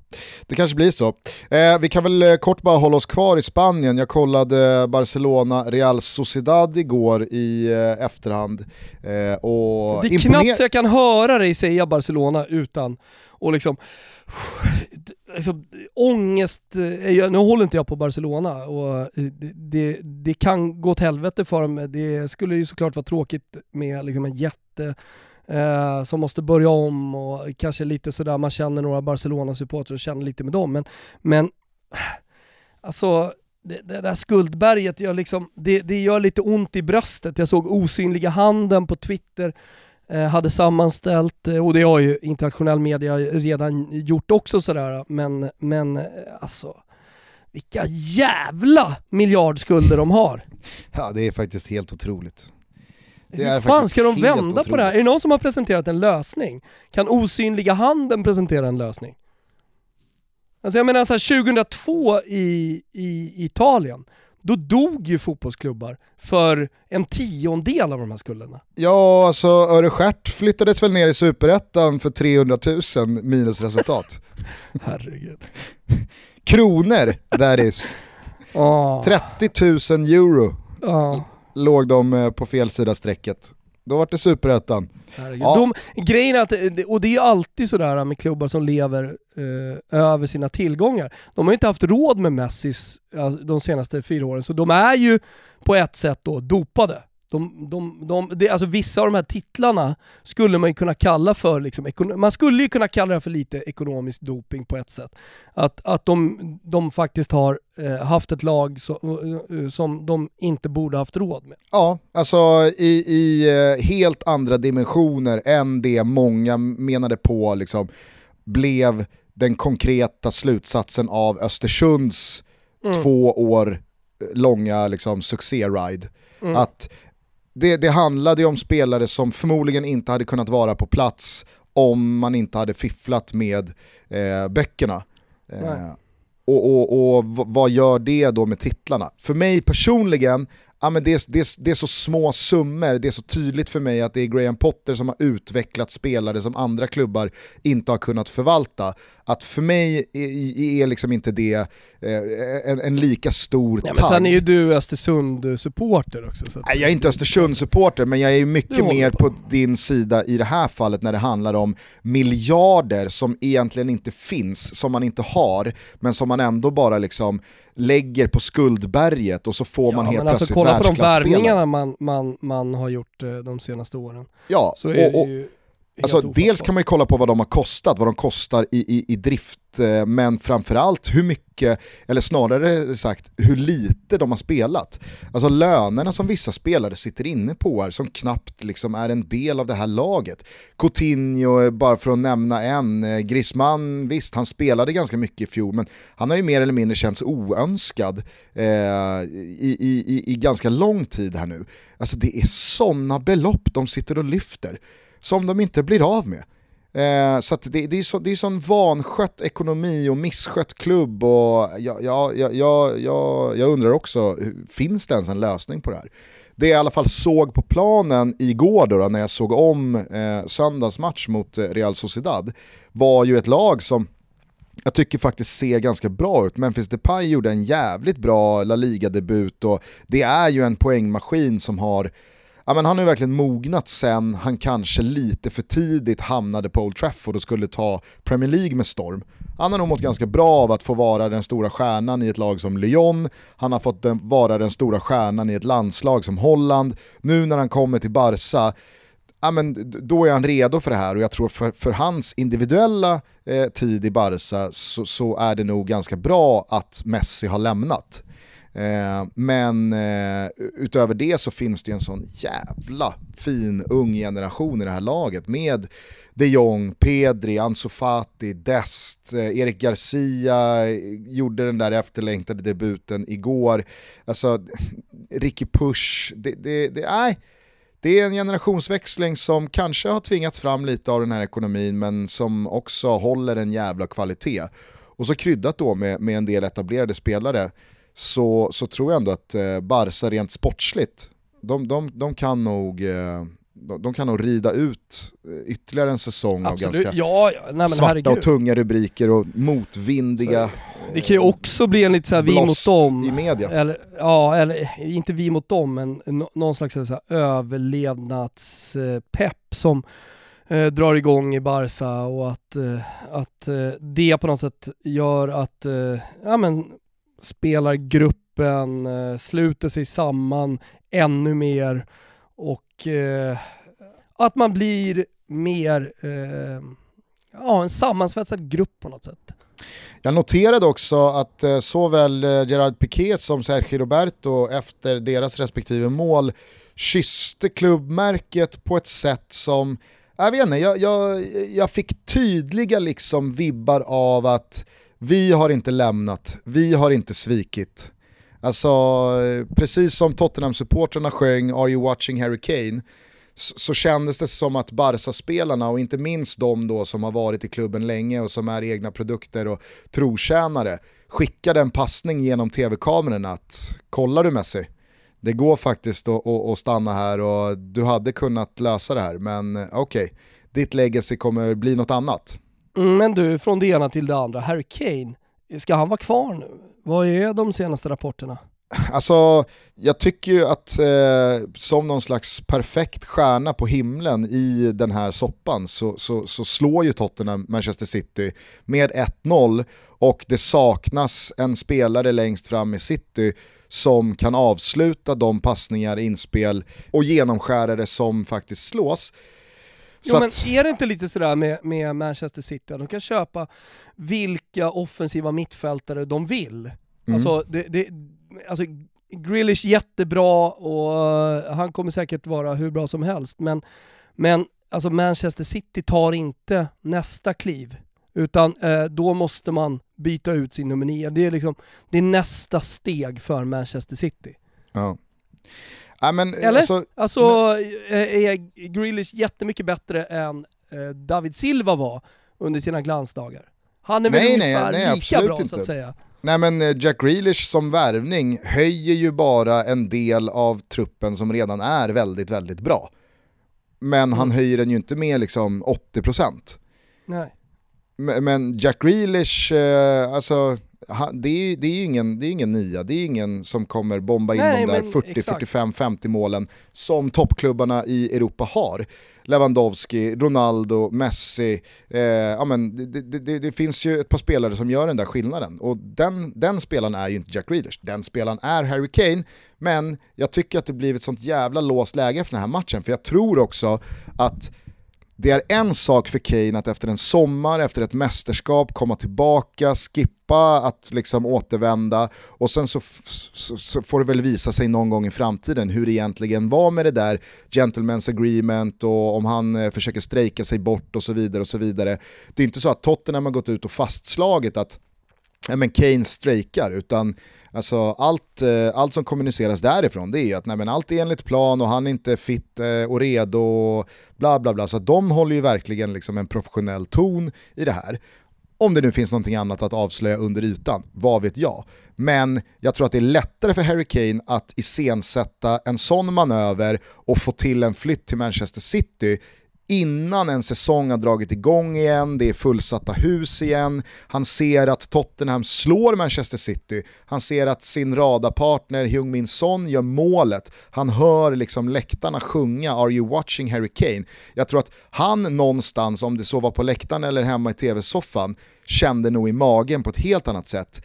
Det kanske blir så. Eh, vi kan väl eh, kort bara hålla oss kvar i Spanien. Jag kollade Barcelona Real Sociedad igår i eh, efterhand. Eh, och det är knappt så jag kan höra dig säga Barcelona utan och liksom liksom, ångest, eh, nu håller inte jag på Barcelona och eh, det, det, det, kan gå åt helvete för dem. Det skulle ju såklart vara tråkigt med liksom en jätte eh, som måste börja om och kanske lite sådär, man känner några Barcelona-supportrar och känner lite med dem. Men, men alltså det, det där skuldberget gör, liksom, det, det gör lite ont i bröstet. Jag såg osynliga handen på Twitter eh, hade sammanställt, eh, och det har ju internationell media redan gjort också sådär, men, men eh, alltså vilka jävla miljardskulder de har! Ja det är faktiskt helt otroligt. Hur fan ska de vända otroligt. på det här? Är det någon som har presenterat en lösning? Kan osynliga handen presentera en lösning? Alltså jag menar så här, 2002 i, i Italien, då dog ju fotbollsklubbar för en tiondel av de här skulderna. Ja, alltså Örestjärt flyttades väl ner i superettan för 300 000 minusresultat. Herregud. Kronor, that is. Oh. 30 000 euro. Oh låg de eh, på fel sida strecket. Då var det superettan. Ja. grejen är att, och det är ju alltid sådär med klubbar som lever eh, över sina tillgångar. De har ju inte haft råd med Messis alltså, de senaste fyra åren, så de är ju på ett sätt då dopade. De, de, de, det, alltså vissa av de här titlarna skulle man ju kunna kalla för, liksom, man skulle ju kunna kalla det för lite ekonomisk doping på ett sätt. Att, att de, de faktiskt har eh, haft ett lag så, uh, som de inte borde haft råd med. Ja, alltså i, i uh, helt andra dimensioner än det många menade på liksom, blev den konkreta slutsatsen av Östersunds mm. två år långa liksom, succé-ride. Mm. Att det, det handlade ju om spelare som förmodligen inte hade kunnat vara på plats om man inte hade fifflat med eh, böckerna. Eh, och, och, och vad gör det då med titlarna? För mig personligen ja, men det, är, det, är, det är så små summor, det är så tydligt för mig att det är Graham Potter som har utvecklat spelare som andra klubbar inte har kunnat förvalta. Att för mig är, är liksom inte det eh, en, en, lika stor Nej, Men sen är ju du Östersund-supporter också. Så Nej, jag är inte Östersund-supporter, men jag är mycket mer på. på din sida i det här fallet när det handlar om miljarder som egentligen inte finns, som man inte har, men som man ändå bara liksom lägger på skuldberget och så får ja, man helt alltså, plötsligt Kolla på de värvningarna man, man, man har gjort eh, de senaste åren. Ja, så är och, och, ju alltså, dels kan man ju kolla på vad de har kostat, vad de kostar i, i, i drift Eh, men framförallt hur mycket, eller snarare sagt hur lite de har spelat. Alltså lönerna som vissa spelare sitter inne på är som knappt liksom är en del av det här laget. Coutinho, bara för att nämna en, eh, Griezmann, visst han spelade ganska mycket i fjol men han har ju mer eller mindre känts oönskad eh, i, i, i ganska lång tid här nu. Alltså det är sådana belopp de sitter och lyfter som de inte blir av med. Eh, så det, det, är så, det är sån vanskött ekonomi och misskött klubb och jag, jag, jag, jag, jag undrar också, finns det ens en lösning på det här? Det jag i alla fall såg på planen igår då, då när jag såg om eh, söndags match mot eh, Real Sociedad var ju ett lag som jag tycker faktiskt ser ganska bra ut. Memphis Depay gjorde en jävligt bra La Liga-debut och det är ju en poängmaskin som har ja, men han har ju verkligen mognat sen han kanske lite för tidigt hamnade på Old Trafford och skulle ta Premier League med storm. Han har nog mått ganska bra av att få vara den stora stjärnan i ett lag som Lyon, han har fått vara den stora stjärnan i ett landslag som Holland, nu när han kommer till Barca, ja, men då är han redo för det här och jag tror för, för hans individuella eh, tid i Barca så, så, är det nog ganska bra att Messi har lämnat. Eh, men eh, utöver det så finns det en sån jävla fin ung generation i det här laget med de Jong, Pedri, Ansu Fati, Dest, eh, Erik Garcia eh, gjorde den där efterlängtade debuten igår. Alltså, Ricky Push, det, det, det, nej, det är en generationsväxling som kanske har tvingats fram lite av den här ekonomin men som också håller en jävla kvalitet. Och så kryddat då med, med en del etablerade spelare så, så tror jag ändå att eh, Barca rent sportsligt, de, de, de kan nog eh, de, kan nog rida ut eh, ytterligare en säsong Absolut. av ganska ja, ja. Nej, svarta herregud. och tunga rubriker och motvindiga Det kan ju också bli en lite såhär vi mot dem. i media. Eller, ja, eller inte vi mot dem, men någon slags så överlevnadspepp som eh, drar igång i Barca och att, eh, att eh, det på något sätt gör att ja, men, spelargruppen eh, sluter sig samman ännu mer och eh, att man blir mer, eh, ja en sammansvetsad grupp på något sätt. Jag noterade också att eh, såväl eh, Gerard Piqué som Sergio Roberto efter deras respektive mål kysste klubbmärket på ett sätt som, jag vet inte, jag, jag, jag fick tydliga liksom vibbar av att vi har inte lämnat, vi har inte svikit. Alltså, precis som Tottenham-supportrarna sjöng “Are you watching Harry Kane?” så, så kändes det som att Barca-spelarna och inte minst de då som har varit i klubben länge och som är egna produkter och trotjänare skickade en passning genom tv-kamerorna att “Kollar du Messi? Det går faktiskt att, att, att stanna här och du hade kunnat lösa det här men eh, okej, okay, ditt legacy kommer bli något annat.” Men du, från det ena till det andra, Harry Kane, ska han vara kvar nu? Vad är de senaste rapporterna? Alltså, jag tycker ju att eh, som någon slags perfekt stjärna på himlen i den här soppan så, så, så slår ju Tottenham Manchester City med 1-0 och det saknas en spelare längst fram i City som kan avsluta de passningar, inspel och genomskärare som faktiskt slås. Jo, men är det inte lite sådär med, med Manchester City, att de kan köpa vilka offensiva mittfältare de vill? Mm. Alltså, det, det, alltså Grealish jättebra och han kommer säkert vara hur bra som helst, men, men alltså Manchester City tar inte nästa kliv. Utan eh, då måste man byta ut sin nummer 9. Det är, liksom, det är nästa steg för Manchester City. Ja. Ja, men, Eller? Alltså, alltså men... Eh, är Grealish jättemycket bättre än eh, David Silva var under sina glansdagar? Han är väl nej, ungefär nej, nej, lika bra inte. så att säga. Nej men eh, Jack Grealish som värvning höjer ju bara en del av truppen som redan är väldigt, väldigt bra. Men mm. han höjer den ju inte med liksom 80%. Nej. Men Jack Grealish, eh, det är, det är ingen, det är ingen nia, det är ingen som kommer bomba in Nej, de där 40, 45, 50 målen som toppklubbarna i Europa har. Lewandowski, Ronaldo, Messi, eh, ja, men det, det, det, det, finns ju ett par spelare som gör den där skillnaden. Och den, den spelaren är ju inte Jack Grealish, den spelaren är Harry Kane, men jag tycker att det blivit ett sånt jävla låst läge för den här matchen, för jag tror också att det är en sak för Kane att efter en sommar, efter ett mästerskap komma tillbaka, skippa att liksom återvända och sen så, så, så, får det väl visa sig någon gång i framtiden hur det egentligen var med det där gentlemen's agreement och om han eh, försöker strejka sig bort och så vidare och så vidare. Det är inte så att Tottenham har gått ut och fastslagit att men Kane strejkar, utan alltså, allt, eh, allt som kommuniceras därifrån det är att nej, men allt är enligt plan och han är inte fit eh, och redo och bla bla bla. Så de håller ju verkligen liksom en professionell ton i det här. Om det nu finns någonting annat att avslöja under ytan, vad vet jag. Men jag tror att det är lättare för Harry Kane att iscensätta en sån manöver och få till en flytt till Manchester City innan en säsong har dragit igång igen, det är fullsatta hus igen, han ser att Tottenham slår Manchester City, han ser att sin radarpartner Heung-Min Son gör målet, han hör liksom läktarna sjunga “Are you watching Harry Kane?” Jag tror att han någonstans, om det så var på läktaren eller hemma i tv-soffan, kände nog i magen på ett helt annat sätt.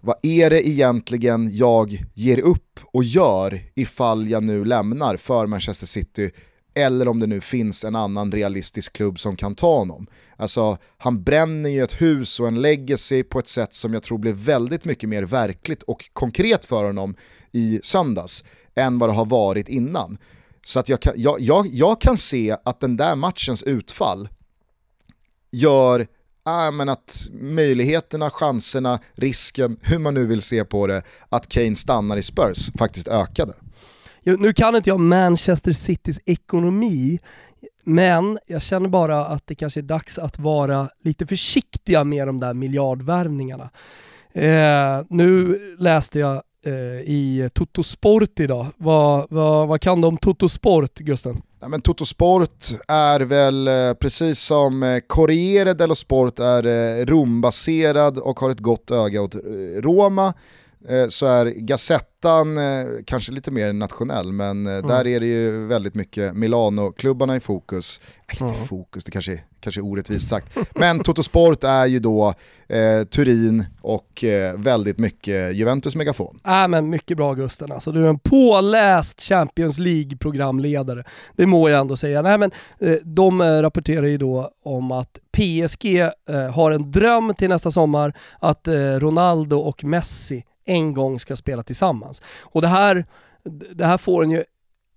Vad är det egentligen jag ger upp och gör ifall jag nu lämnar för Manchester City eller om det nu finns en annan realistisk klubb som kan ta honom. Alltså, han bränner ju ett hus och en legacy på ett sätt som jag tror blev väldigt mycket mer verkligt och konkret för honom i söndags än vad det har varit innan. Så att jag kan, jag, jag, jag kan se att den där matchens utfall gör äh, men att möjligheterna, chanserna, risken, hur man nu vill se på det, att Kane stannar i Spurs faktiskt ökade nu kan inte jag Manchester Citys ekonomi, men jag känner bara att det kanske är dags att vara lite försiktiga med de där miljardvärvningarna. Eh, nu läste jag eh, i Toto Sport idag. Vad, vad, vad kan du om Toto Sport, Gusten? Ja, men Toto Sport är väl eh, precis som eh, Corriere dello Sport är eh, Rombaserad och har ett gott öga åt eh, Roma så är Gazettan kanske lite mer nationell men mm. där är det ju väldigt mycket Milano-klubbarna i fokus. Äh, inte fokus, det kanske är kanske orättvist sagt. Men Toto Sport är ju då eh, Turin och eh, väldigt mycket Juventus megafon. Äh, men mycket bra Gusten, alltså, du är en påläst Champions League-programledare. Det må jag ändå säga. Nej, men, eh, de eh, rapporterar ju då om att PSG eh, har en dröm till nästa sommar att eh, Ronaldo och Messi en gång ska spela tillsammans. Och det här, det här får en ju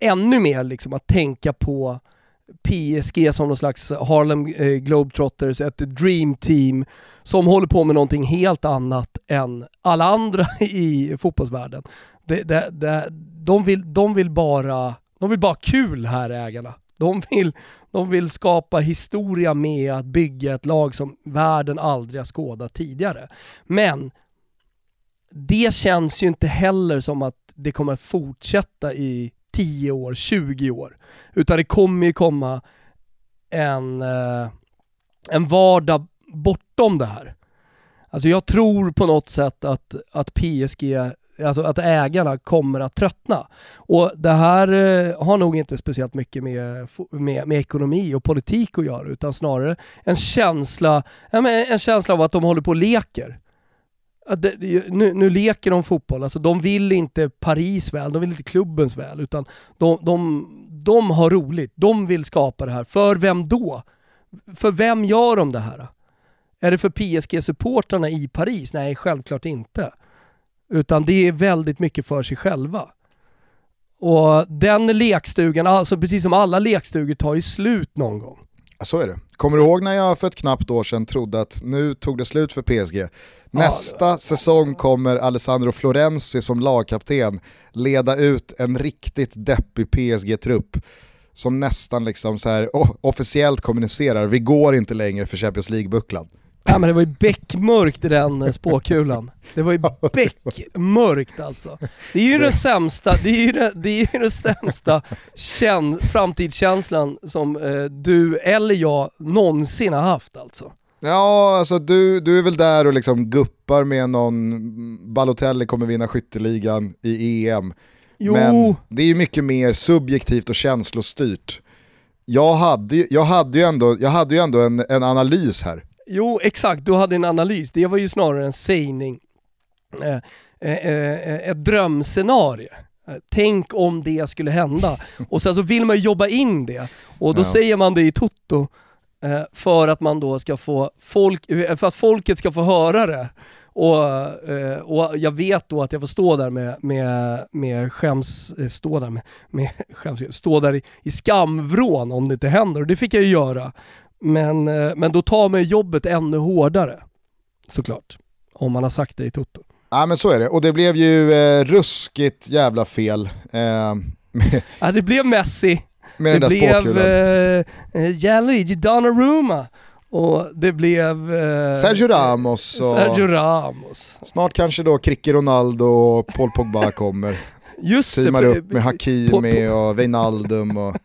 ännu mer liksom att tänka på PSG som någon slags Harlem eh, Globetrotters, ett dream team som håller på med någonting helt annat än alla andra i fotbollsvärlden. Det, det, det, de, vill, de, vill bara, de vill bara kul här ägarna. De vill, de vill skapa historia med att bygga ett lag som världen aldrig har skådat tidigare. Men det känns ju inte heller som att det kommer fortsätta i 10 år, 20 år. Utan det kommer ju komma en, eh, en vardag bortom det här. Alltså jag tror på något sätt att, att PSG, alltså att ägarna kommer att tröttna. Och det här eh, har nog inte speciellt mycket med, med, med ekonomi och politik att göra utan snarare en känsla, en känsla av att de håller på och leker nu, nu, leker de fotboll, alltså de vill inte Paris väl, de vill inte klubbens väl, utan de, de, de har roligt. De vill skapa det här. För vem då? För vem gör de det här? Är det för PSG-supportrarna i Paris? Nej, självklart inte. Utan det är väldigt mycket för sig själva. Och den lekstugan, alltså precis som alla lekstugor, tar ju slut någon gång. Ja, så är det. Kommer du ihåg när jag för ett knappt år sedan trodde att nu tog det slut för PSG? Nästa ja, säsong kommer Alessandro Florenzi som lagkapten leda ut en riktigt deppig PSG-trupp som nästan liksom så här, officiellt kommunicerar, vi går inte längre för Champions League-bucklan. Ja men det var ju beckmörkt i den eh, spåkulan. Det var ju beckmörkt alltså. Det är ju det sämsta, det är ju det, det, är ju det sämsta känn, framtidskänslan som eh, du eller jag någonsin har haft alltså. Ja, alltså du, du är väl där och liksom guppar med någon, Balotelli kommer vinna skytteligan i EM. Jo. Men det är ju mycket mer subjektivt och känslostyrt. Jag hade, jag hade ju ändå, jag hade ju ändå en, en analys här. Jo, exakt. Du hade en analys. Det var ju snarare en sägning. Eh, eh, eh, ett drömscenario. Tänk om det skulle hända. Och sen så vill man ju jobba in det. Och då ja. säger man det i Toto för att man då ska få folk, för att folket ska få höra det. Och, och jag vet då att jag får stå där med, med, med skäms, stå där med, med skäms, stå där i, i skamvrån om det inte händer. Och det fick jag ju göra. Men, eh, men då tar man jobbet ännu hårdare, såklart. Om man har sagt det i Toto. Ja men så är det, och det blev ju eh, ruskigt jävla fel. Eh, ja det blev Messi, med det blev eh, eh, Gianluigi Donnarumma och det blev... Eh, Sergio Ramos. Och Sergio Ramos. Snart kanske då Cricky Ronaldo och Paul Pogba kommer. Just Teamar det, upp med Hakimi och Wijnaldum och...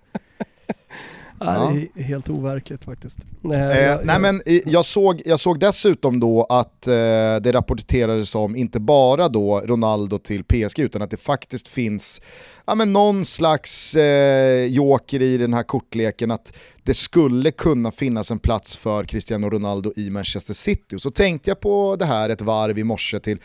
Ja. Det är helt overkligt faktiskt. Eh, jag, nej, men jag, såg, jag såg dessutom då att eh, det rapporterades om, inte bara då Ronaldo till PSG, utan att det faktiskt finns ja, men någon slags eh, joker i den här kortleken, att det skulle kunna finnas en plats för Cristiano Ronaldo i Manchester City. Och så tänkte jag på det här ett varv i morse till,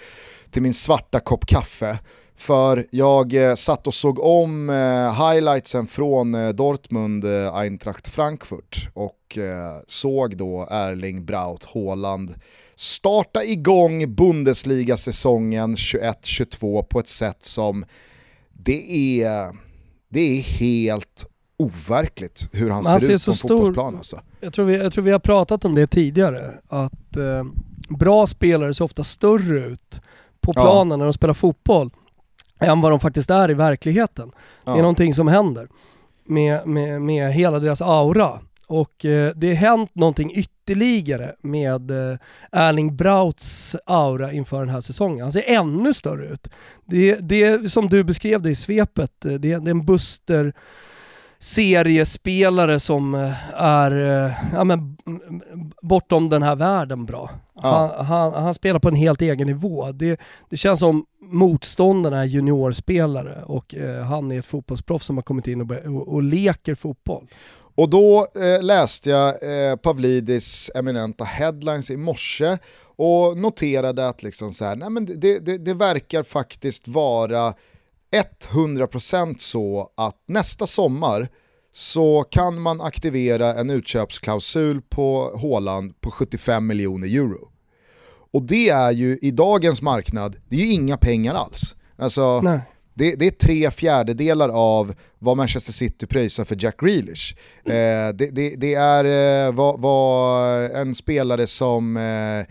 till min svarta kopp kaffe. För jag eh, satt och såg om eh, highlightsen från eh, Dortmund, eh, Eintracht Frankfurt och eh, såg då Erling Braut Haaland starta igång Bundesliga-säsongen 21-22 på ett sätt som det är, det är helt overkligt hur han, han ser, ut på en fotbollsplan. Alltså. Jag, tror vi, jag tror vi har pratat om det tidigare, att eh, bra spelare ser ofta större ut på planen ja. när de spelar fotboll än vad de faktiskt är i verkligheten. Ja. Det är någonting som händer med, med, med hela deras aura. Och eh, det har hänt någonting ytterligare med eh, Erling Brauts aura inför den här säsongen. Han ser ännu större ut. Det, det som du beskrev det i svepet, eh, det, det är en Buster seriespelare som eh, är eh, ja, men, bortom den här världen bra. Ja. Han, han, han, spelar på en helt egen nivå. Det, det känns som motståndarna är juniorspelare och eh, han är ett fotbollsproffs som har kommit in och, och, och leker fotboll. Och då eh, läste jag eh, Pavlidis eminenta headlines i morse och noterade att liksom så här, nej men det, det, det verkar faktiskt vara 100% så att nästa sommar så kan man aktivera en utköpsklausul på Håland på 75 miljoner euro. Och det är ju i dagens marknad, det är ju inga pengar alls. Alltså, det, det, är tre fjärdedelar av vad Manchester City pröjsar för Jack Grealish. Mm. Eh, det, det, det, är eh, vad, vad, en spelare som eh,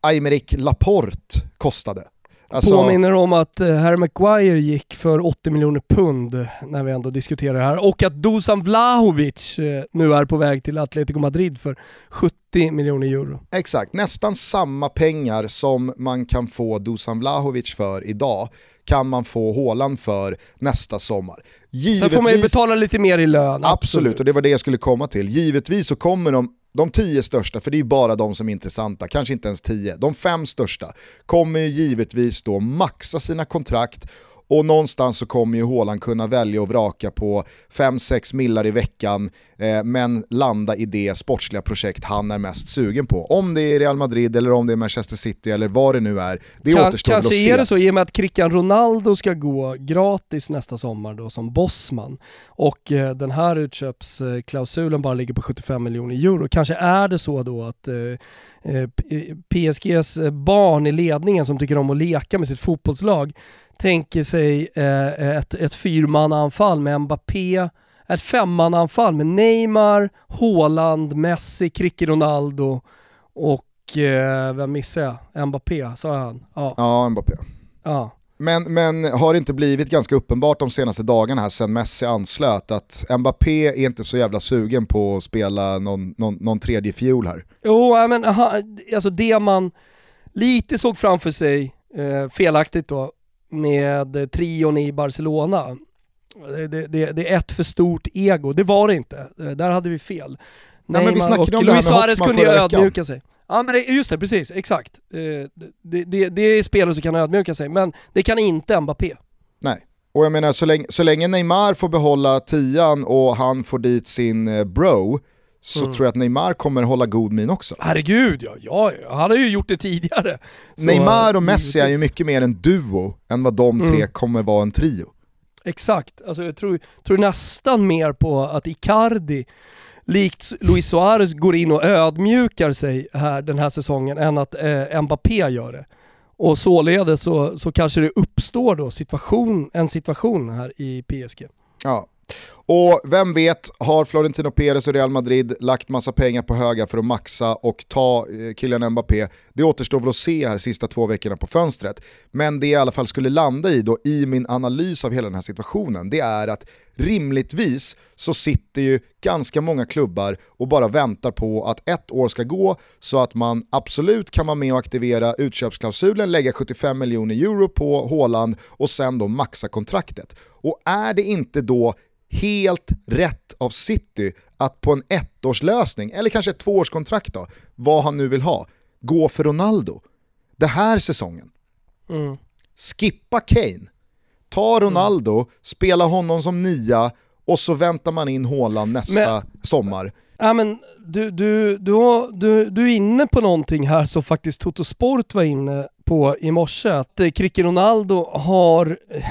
Aymeric Laporte kostade. Alltså... Påminner om att eh, Harry Maguire gick för 80 miljoner pund när vi ändå diskuterar det här och att Dusan Vlahovic eh, nu är på väg till Atletico Madrid för 70 miljoner euro. Exakt, nästan samma pengar som man kan få Dusan Vlahovic för idag kan man få Håland för nästa sommar. Givetvis, Sen får man ju betala lite mer i lön. Absolut. absolut, och det var det jag skulle komma till. Givetvis så kommer de de tio största, för det är ju bara de som är intressanta, kanske inte ens tio, de fem största kommer ju givetvis då maxa sina kontrakt och någonstans så kommer ju Håland kunna välja och vraka på 5-6 millar i veckan eh, men landa i det sportsliga projekt han är mest sugen på. Om det är Real Madrid eller om det är Manchester City eller vad det nu är, det kan, återstår att se. Kanske är det så i och med att Cristiano Ronaldo ska gå gratis nästa sommar då som bossman och eh, den här utköpsklausulen bara ligger på 75 miljoner euro. Kanske är det så då att eh, eh PSGs barn i ledningen som tycker om att leka med sitt fotbollslag tänker sig eh, ett, ett fyrmannaanfall med Mbappé, ett femmannaanfall med Neymar, Haaland, Messi, Cricky Ronaldo och eh, vem missade jag? Mbappé, sa han? Ja, ja Mbappé. Ja. Men, men har det inte blivit ganska uppenbart de senaste dagarna här sen Messi anslöt att Mbappé är inte så jävla sugen på att spela någon, någon, någon tredje fiol här? Jo, men alltså det man lite såg framför sig, eh, felaktigt då, med trion i Barcelona. Det, det, det, är ett för stort ego, det var det inte. Där hade vi fel. Nej, men vi snackade om Luis Suarez kunde ju ödmjuka sig. Ja men det, just det, precis, exakt. Eh, det, det, det är spelare som kan ödmjuka sig, men det kan inte Mbappé. Nej, och jag menar så länge, så länge Neymar får behålla tian och han får dit sin eh, bro, så mm. tror jag att Neymar kommer hålla god min också. Herregud ja, ja, han har ju gjort det tidigare. Så, Neymar och Messi är ju mycket mer en duo än vad de tre mm. kommer vara en trio. Exakt, alltså jag tror, tror nästan mer på att Icardi likt Luis Suarez går in och ödmjukar sig här den här säsongen än att eh, Mbappé gör det. Och således så, så kanske det uppstår då situation, en situation här i PSG. Ja, och vem vet, har Florentino Perez och Real Madrid lagt massa pengar på höga för att maxa och ta eh, Kylian Mbappé? Det återstår väl att se här sista två veckorna på fönstret. Men det jag i alla fall skulle landa i då, i min analys av hela den här situationen, det är att rimligtvis så sitter ju ganska många klubbar och bara väntar på att ett år ska gå så att man absolut kan vara med och aktivera utköpsklausulen, lägga 75 miljoner euro på Håland och sen då maxa kontraktet. Och är det inte då helt rätt av City att på en ettårslösning, eller kanske ett tvåårskontrakt då, vad han nu vill ha, gå för Ronaldo. Det här säsongen. Mm. Skippa Kane. Ta Ronaldo, mm. spela honom som nia och så väntar man in Haaland nästa men, sommar. Ja, men du, du, du, du, du är inne på någonting här som faktiskt Toto Sport var inne på i morse. Att eh, Cricky Ronaldo har eh,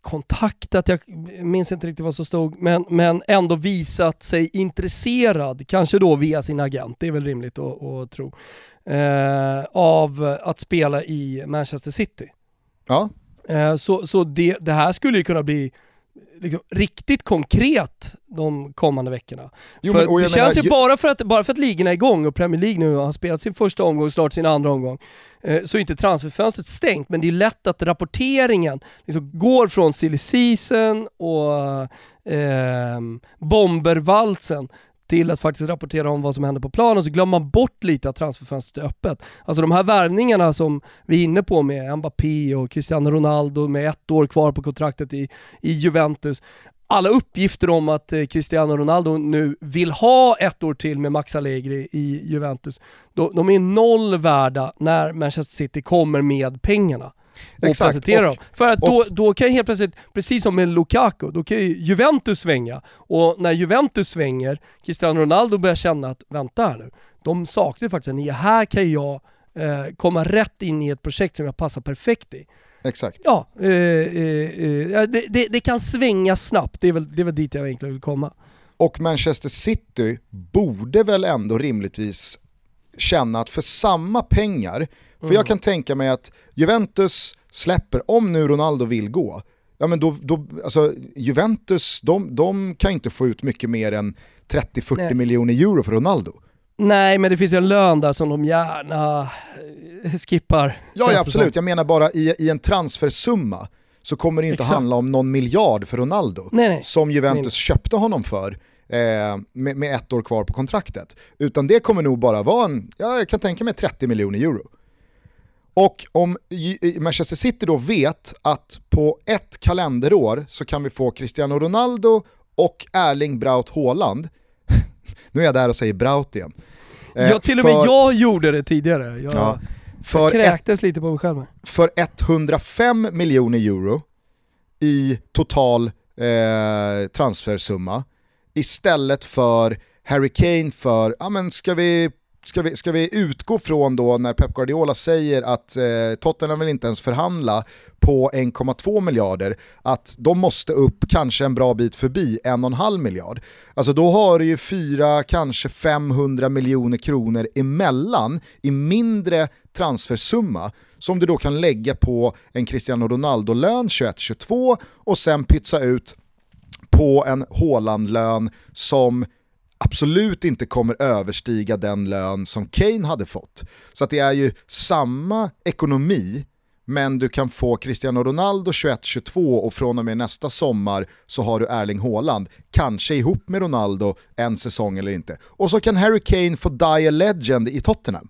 kontaktat, jag minns inte riktigt vad som stod, men, men ändå visat sig intresserad, kanske då via sin agent, det är väl rimligt att, att tro, eh, av att spela i Manchester City. Ja. Eh, så så det, det här skulle ju kunna bli liksom, riktigt konkret de kommande veckorna. Jo, men- det jag känns menar, ju bara för, att, bara för att ligorna är igång och Premier League nu har spelat sin första omgång och snart sin andra omgång, eh, så är inte transferfönstret stängt. Men det är lätt att rapporteringen liksom går från silly season och eh, bombervalsen till att faktiskt rapportera om vad som händer på planen, så glömmer man bort lite att transferfönstret är öppet. Alltså de här värvningarna som vi är inne på med Mbappé och Cristiano Ronaldo med ett år kvar på kontraktet i, i Juventus. Alla uppgifter om att eh, Cristiano Ronaldo nu vill ha ett år till med Max Allegri i Juventus, de, de är noll värda när Manchester City kommer med pengarna och Exakt, presenterar och- dem. För att då, då kan ju helt plötsligt, precis som med Lukaku, då kan ju Juventus svänga. Och när Juventus svänger, Cristiano Ronaldo börjar känna att vänta här nu, de saknar faktiskt en nia. Här kan jag eh, komma rätt in i ett projekt som jag passar perfekt i. Exakt. Ja, eh, eh, eh, det, det, det kan svänga snabbt, det är väl, det är väl dit jag egentligen vill komma. Och Manchester City borde väl ändå rimligtvis känna att för samma pengar, för Mm. jag kan tänka mig att Juventus släpper, om nu Ronaldo vill gå, ja men då, då alltså Juventus, de, de kan inte få ut mycket mer än 30-40 Nej. miljoner euro för Ronaldo. Nej, men det finns en lön där som de gärna eh, skippar. Ja, ja absolut, jag menar bara i, i en transfersumma så kommer det inte Exakt. handla om någon miljard för Ronaldo. Nej, nej. som Juventus Nej. köpte honom för eh, med, med ett år kvar på kontraktet. Utan det kommer nog bara vara en, ja, jag kan tänka mig 30 miljoner euro. Och om Manchester City då vet att på ett kalenderår så kan vi få Cristiano Ronaldo och Erling Braut Haaland. nu är jag där och säger Braut igen. Eh, Ja, till och med för- jag gjorde det tidigare. Jag, Ja, jag för, ett, kräktes lite på mig själv. för 105 miljoner euro i total eh, transfersumma istället för Harry Kane för, ja men ska vi, ska vi, ska vi utgå från då när Pep Guardiola säger att eh, Tottenham vill inte ens förhandla på 1,2 miljarder, att de måste upp kanske en bra bit förbi 1,5 miljard. Alltså då har du ju 4, kanske 500 miljoner kronor emellan i mindre transfersumma som du då kan lägga på en Cristiano Ronaldo-lön 21-22 och sen pytsa ut på en Haaland-lön som absolut inte kommer överstiga den lön som Kane hade fått. Så att det är ju samma ekonomi, men du kan få Cristiano Ronaldo 21-22 och från och med nästa sommar så har du Erling Haaland, kanske ihop med Ronaldo en säsong eller inte. Och så kan Harry Kane få die a legend i Tottenham.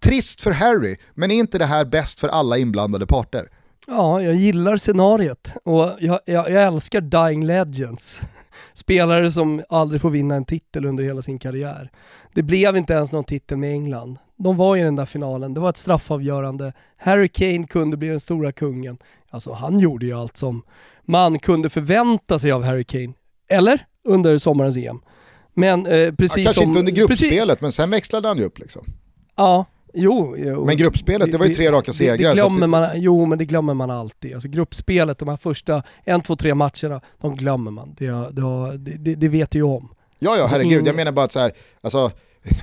Trist för Harry, men är inte det här bäst för alla inblandade parter? Ja, jag gillar scenariet och jag, jag, jag älskar Dying Legends. Spelare som aldrig får vinna en titel under hela sin karriär. Det blev inte ens någon titel med England. De var i den där finalen, det var ett straffavgörande. Harry Kane kunde bli den stora kungen. Alltså han gjorde ju allt som man kunde förvänta sig av Harry Kane. Eller? Under sommarens EM. Men eh, Ja, precis kanske som... inte under precis- gruppspelet, men sen växlade han ju upp liksom. Ja, jo. jo. Men gruppspelet, det var ju tre raka segrar. Det, det glömmer att- man, jo men det glömmer man alltid. Alltså gruppspelet, de här första en, två, tre matcherna, de glömmer man. Det, det, det, det vet du ju om. Ja, ja, herregud. Jag menar bara att så här, alltså,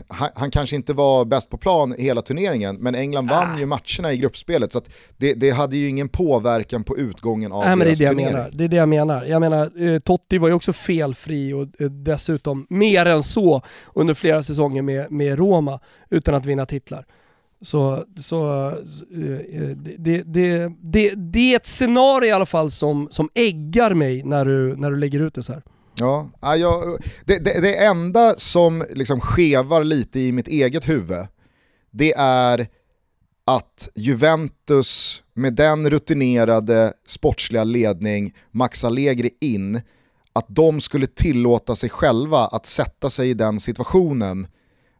han, han kanske inte var bäst på plan hela turneringen, men England vann Ah. ju matcherna i gruppspelet, så det, det hade ju ingen påverkan på utgången av Nej men det är deras det jag turnering. menar. Det är det jag menar. Jag menar, eh, Totti var ju också felfri och eh, dessutom mer än så under flera säsonger med, med Roma utan att vinna titlar. Så, så det, det, det, det, det är ett scenario i alla fall som, som äggar mig när du, när du lägger ut det så här. Ja, ja, jag, det, det, det enda som liksom skevar lite i mitt eget huvud, det är att Juventus med den rutinerade sportsliga ledning Max Allegri in, att de skulle tillåta sig själva att sätta sig i den situationen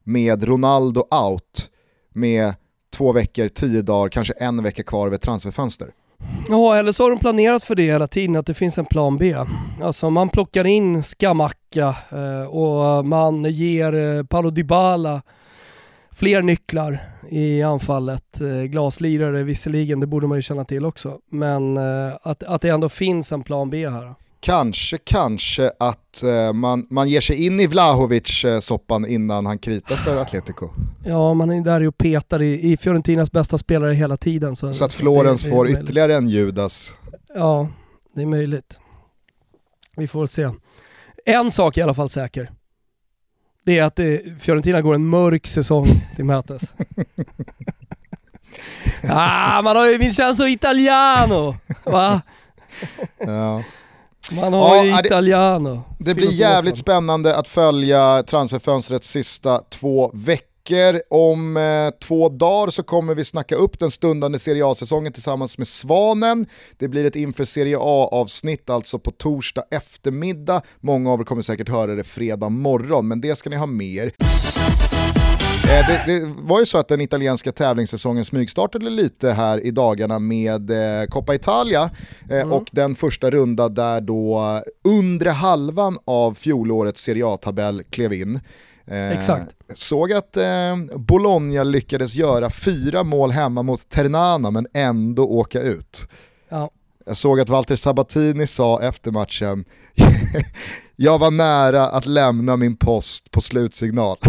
med Ronaldo out med två veckor, tio dagar, kanske en vecka kvar av ett transferfönster. Ja, eller så har de planerat för det hela tiden, att det finns en plan B. Alltså man plockar in Skamacka eh, och man ger eh, Paolo Dybala fler nycklar i anfallet. Eh, glaslirare visserligen, det borde man ju känna till också. Men att, att det ändå finns en plan B här. Kanske, kanske att eh, man, man ger sig in i Vlahovic-soppan innan han kritar för Atletico. Ja, man är där och petar i, i Fiorentinas bästa spelare hela tiden. Så, Så att Florens får möjligt. ytterligare en Judas. Ja, det är möjligt. Vi får se. En sak är i alla fall säker. Det är att det, Fiorentina går en mörk säsong till mötes. ah, man har ju Vincenzo Italiano! Va? Ja. Man har Ja, ju det- Italiano. Det blir Filosofen. jävligt spännande att följa transferfönstrets sista två veckor. Om eh, två dagar så kommer vi snacka upp den stundande Serie A-säsongen tillsammans med Svanen. Det blir ett inför Serie A-avsnitt alltså på torsdag eftermiddag. Många av er kommer säkert höra det fredag morgon, men det ska ni ha med er. Eh, Det, det var ju så att den italienska tävlingssäsongen smygstartade lite här i dagarna med eh, Coppa Italia eh, och den första runda där då undre halvan av fjolårets Serie A-tabell klev in. Eh, Exakt. Såg att eh, Bologna lyckades göra fyra mål hemma mot Ternana men ändå åka ut. Ja. Jag såg att Walter Sabatini sa efter matchen, jag var nära att lämna min post på slutsignal.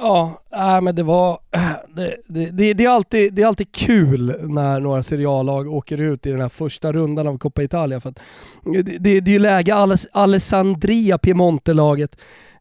Ja, äh, men det var... Det, det, det, det, är alltid, det är alltid kul när några Serie A-lag åker ut i den här första rundan av Coppa Italia. För att det, det, det är ju läge, Aless- Alessandria, Piemonte-laget,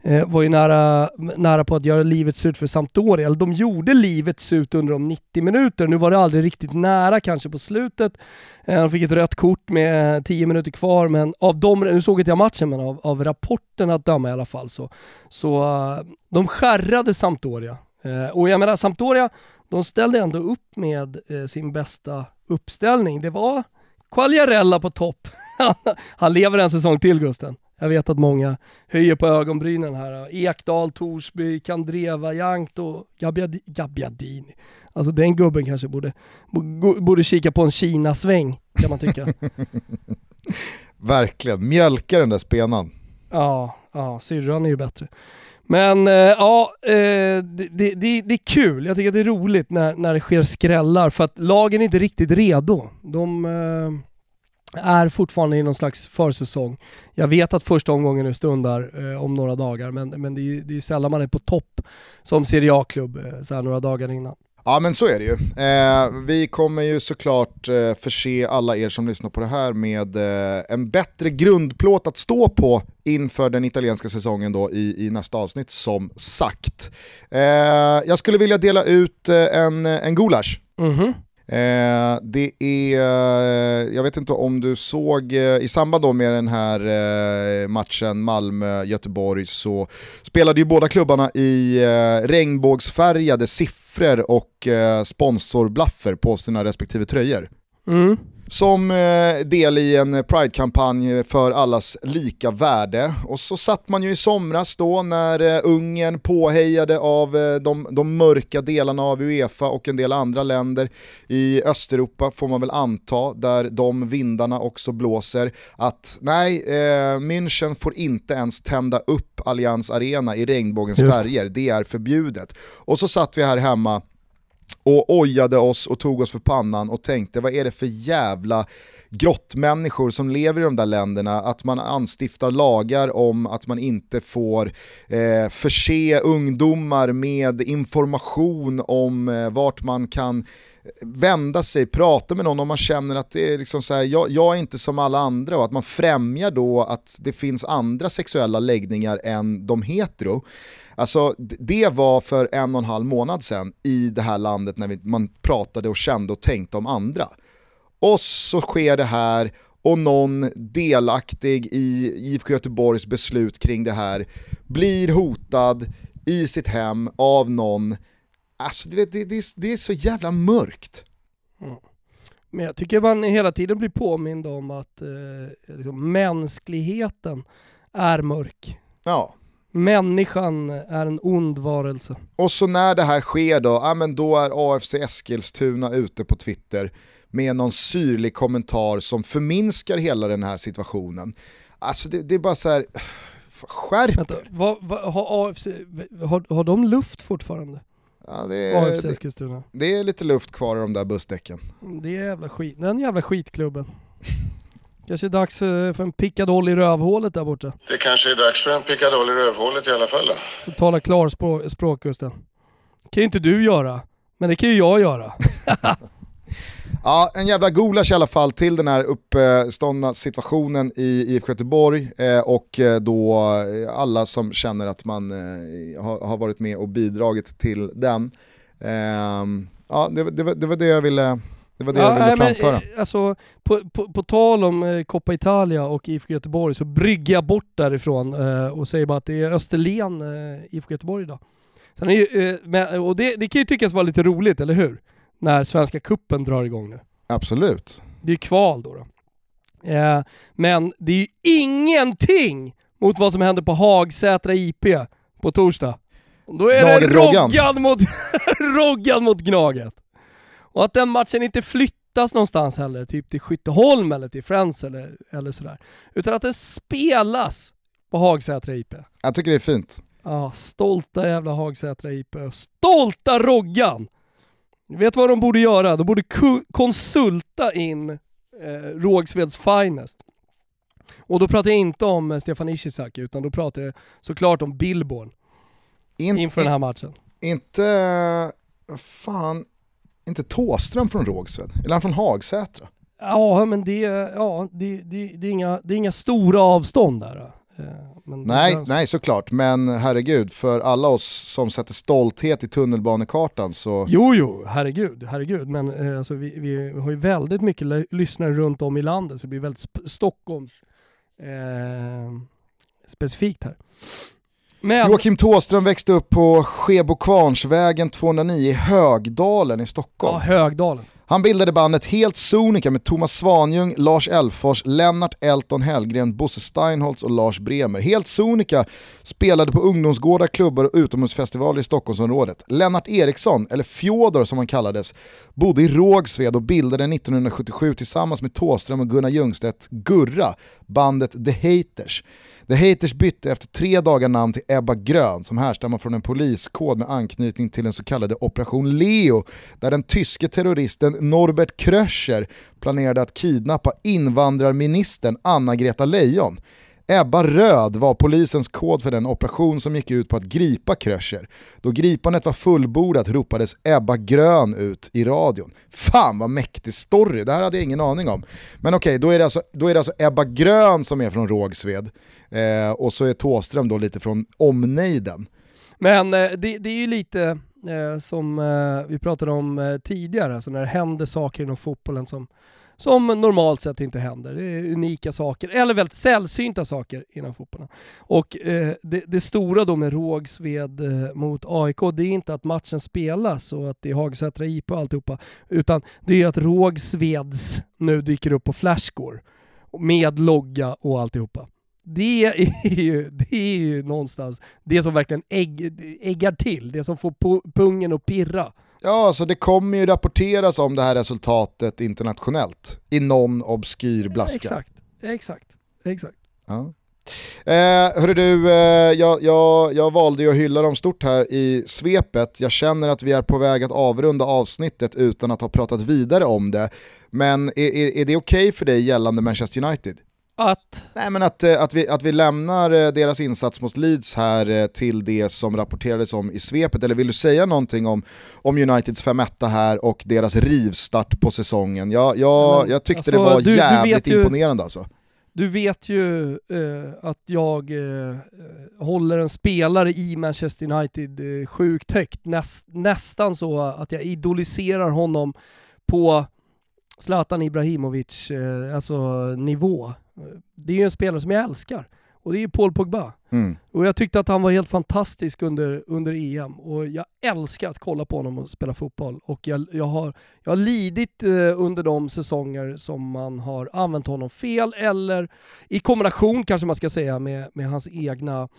eh, var ju nära, nära på att göra livet surt för Sampdoria. Eller de gjorde livet surt under de 90 minuter. Nu var det aldrig riktigt nära kanske på slutet. Eh, de fick ett rött kort med 10 minuter kvar, men av de, nu såg inte jag matchen, men av, av rapporten att döma i alla fall så, så eh, de skärrade Sampdoria. Eh, och jag menar Sampdoria, de ställde ändå upp med eh, sin bästa uppställning. Det var Quagliarella på topp. Han lever en säsong till Gusten. Jag vet att många höjer på ögonbrynen här. Ekdal, Torsby, Kandreva, Jankt och Gabbiadi- Gabbiadini. Alltså den gubben kanske borde, bo- borde kika på en Kina-sväng kan man tycka. Verkligen, mjölka den där spenan. Ja, ja syrran är ju bättre. Men eh, ja, eh, det, det, det, det är kul. Jag tycker att det är roligt när, när det sker skrällar för att lagen är inte riktigt redo. De eh, är fortfarande i någon slags försäsong. Jag vet att första omgången nu stundar eh, om några dagar men, men det är ju det är sällan man är på topp som Serie A-klubb eh, så här några dagar innan. Ja men så är det ju. Eh, vi kommer ju såklart eh, förse alla er som lyssnar på det här med eh, en bättre grundplåt att stå på inför den italienska säsongen då i, i nästa avsnitt som sagt. Eh, jag skulle vilja dela ut eh, en, en gulasch. Mhm. Eh, det är, eh, jag vet inte om du såg, eh, i samband då med den här eh, matchen Malmö-Göteborg så spelade ju båda klubbarna i eh, regnbågsfärgade siffror och eh, sponsorblaffer på sina respektive tröjor. Mm. Som eh, del i en Pride-kampanj för allas lika värde. Och så satt man ju i somras då när eh, Ungern påhejade av eh, de, de mörka delarna av Uefa och en del andra länder i Östeuropa får man väl anta, där de vindarna också blåser, att nej, eh, München får inte ens tända upp Allianz Arena i regnbågens Just färger, det är förbjudet. Och så satt vi här hemma och ojade oss och tog oss för pannan och tänkte vad är det för jävla grottmänniskor som lever i de där länderna, att man anstiftar lagar om att man inte får eh, förse ungdomar med information om eh, vart man kan vända sig, prata med någon om man känner att det är liksom så här, jag, jag är inte som alla andra och att man främjar då att det finns andra sexuella läggningar än de hetero. Alltså det var för en och en halv månad sedan i det här landet när vi, man pratade och kände och tänkte om andra. Och så sker det här och någon delaktig i IFK Göteborgs beslut kring det här blir hotad i sitt hem av någon. Alltså du vet, det, det, det är så jävla mörkt. Men jag tycker man hela tiden blir påmind om att eh, liksom, mänskligheten är mörk. Ja. Människan är en ond varelse. Och så när det här sker då, ja, men då är AFC Eskilstuna ute på Twitter med någon syrlig kommentar som förminskar hela den här situationen. Alltså det, det är bara så här, skärp Vänta, vad, vad, har AFC, har, har de luft fortfarande? Ja, det, AFC är, det, Eskilstuna. det är lite luft kvar i de där bussdäcken. Det är jävla skit, den jävla skitklubben. Kanske är dags eh, för en pickadoll i rövhålet där borta. Det kanske är dags för en pickadoll i rövhålet i alla fall då. Får Tala klarspråk Gusten. kan ju inte du göra, men det kan ju jag göra. Ja, en jävla gulasch i alla fall till den här uppståndna situationen i IFK Göteborg eh, och eh, då eh, alla som känner att man har, varit med och bidragit till den. Eh, ja, det, det, det, var det jag ville, det var det ja, jag ville framföra. Men, alltså, på, på, på, tal om eh, Coppa Italia och IFK Göteborg så brygger jag bort därifrån eh, och säger bara att det är Österlen eh, IFK Göteborg idag. Sen är ju, eh, och det, det kan ju tyckas vara lite roligt, eller hur? När Svenska Kuppen drar igång nu. Absolut. Det är kval då. då. Eh, men det är ju ingenting mot vad som händer på Hagsätra IP på torsdag. Då är Gnaget det Roggan mot, Roggan mot Gnaget. Och att den matchen inte flyttas någonstans heller, typ till Skytteholm eller till Friends eller, eller sådär. Utan att den spelas på Hagsätra IP. Jag tycker det är fint. Ja, stolta jävla Hagsätra IP. Stolta Roggan! Vet vad de borde göra? De borde konsulta in eh, Rågsveds Finest. Och då pratar jag inte om eh, Stefan Ishizaki, utan då pratar jag såklart om Billborn. In, inför den här matchen. Inte, fan, inte Tåström från Rågsved? Eller han från Hagsätra? Ja, men det, ja, det, det, det, är inga, det är inga stora avstånd där. Eh, nej, nej såklart, men herregud, för alla oss som sätter stolthet i tunnelbanekartan så... Jo, jo, herregud, herregud, men eh, alltså, vi, vi, har ju väldigt mycket lyssnare runt om i landet, så det blir väldigt Stockholms eh, specifikt här. Men... Joakim Tåström växte upp på Skebo Kvarnsvägen 209 i Högdalen i Stockholm. Ja, Högdalen. Han bildade bandet Helt Sonika med Thomas Svanjung, Lars Elfors, Lennart Elton Hellgren, Bosse Steinholtz och Lars Bremer. Helt Sonika spelade på ungdomsgårdar, klubbar och utomhusfestivaler i Stockholmsområdet. Lennart Eriksson, eller Fjodor som han kallades, bodde i Rågsved och bildade 1977 tillsammans med Tåström och Gunnar Ljungstedt Gurra, bandet The Haters. The Haters bytte efter tre dagar namn till Ebba Grön som härstammar från en poliskod med anknytning till den så kallade Operation Leo där den tyske terroristen Norbert Kröscher planerade att kidnappa invandrarministern Anna-Greta Leijon. Ebba Röd var polisens kod för den operation som gick ut på att gripa Kröscher. Då gripandet var fullbordat ropades Ebba Grön ut i radion. Fan vad mäktig story, det här hade jag ingen aning om. Men okej, okay, då, är det alltså, då är det alltså Ebba Grön som är från Rågsved eh, och så är Tåström då lite från omnejden. Men eh, det, det, är ju lite eh, som eh, vi pratade om eh, tidigare, alltså när det händer saker inom fotbollen som som normalt sett inte händer. Det är unika saker, eller väldigt sällsynta saker inom fotbollen. Och eh, det, det, stora då med Rågsved eh, mot AIK, det är inte att matchen spelas och att det är Hagsätra IP och alltihopa, utan det är att Rågsveds nu dyker upp på Flashscore med logga och alltihopa. Det är, ju, det är ju någonstans det som verkligen ägg, äggar till, det som får pungen att pirra. Ja, så det kommer ju rapporteras om det här resultatet internationellt i någon obskyr blaska. Exakt, exakt, exakt. Ja. Eh, hörru du, eh, jag, jag, jag valde ju att hylla dem stort här i svepet. Jag känner att vi är på väg att avrunda avsnittet utan att ha pratat vidare om det. Men är, är, är det okej okay för dig gällande Manchester United? Att? Nej men att, eh, att, vi, att vi lämnar eh, deras insats mot Leeds här eh, till det som rapporterades om i svepet, eller vill du säga någonting om, om Uniteds 5 här och deras rivstart på säsongen? Jag, jag, men, jag tyckte alltså, det var du, jävligt du imponerande alltså. Du vet ju eh, att jag eh, håller en spelare i Manchester United eh, sjukt högt, Näst, nästan så att jag idoliserar honom på Zlatan Ibrahimovic alltså nivå. Det är ju en spelare som jag älskar. Och det är ju Paul Pogba. Mm. Och jag tyckte att han var helt fantastisk under, under EM. Och jag älskar att kolla på honom och spela fotboll. Och jag, jag, har, jag har lidit eh, under de säsonger som man har använt honom fel, eller i kombination kanske man ska säga med, med hans egna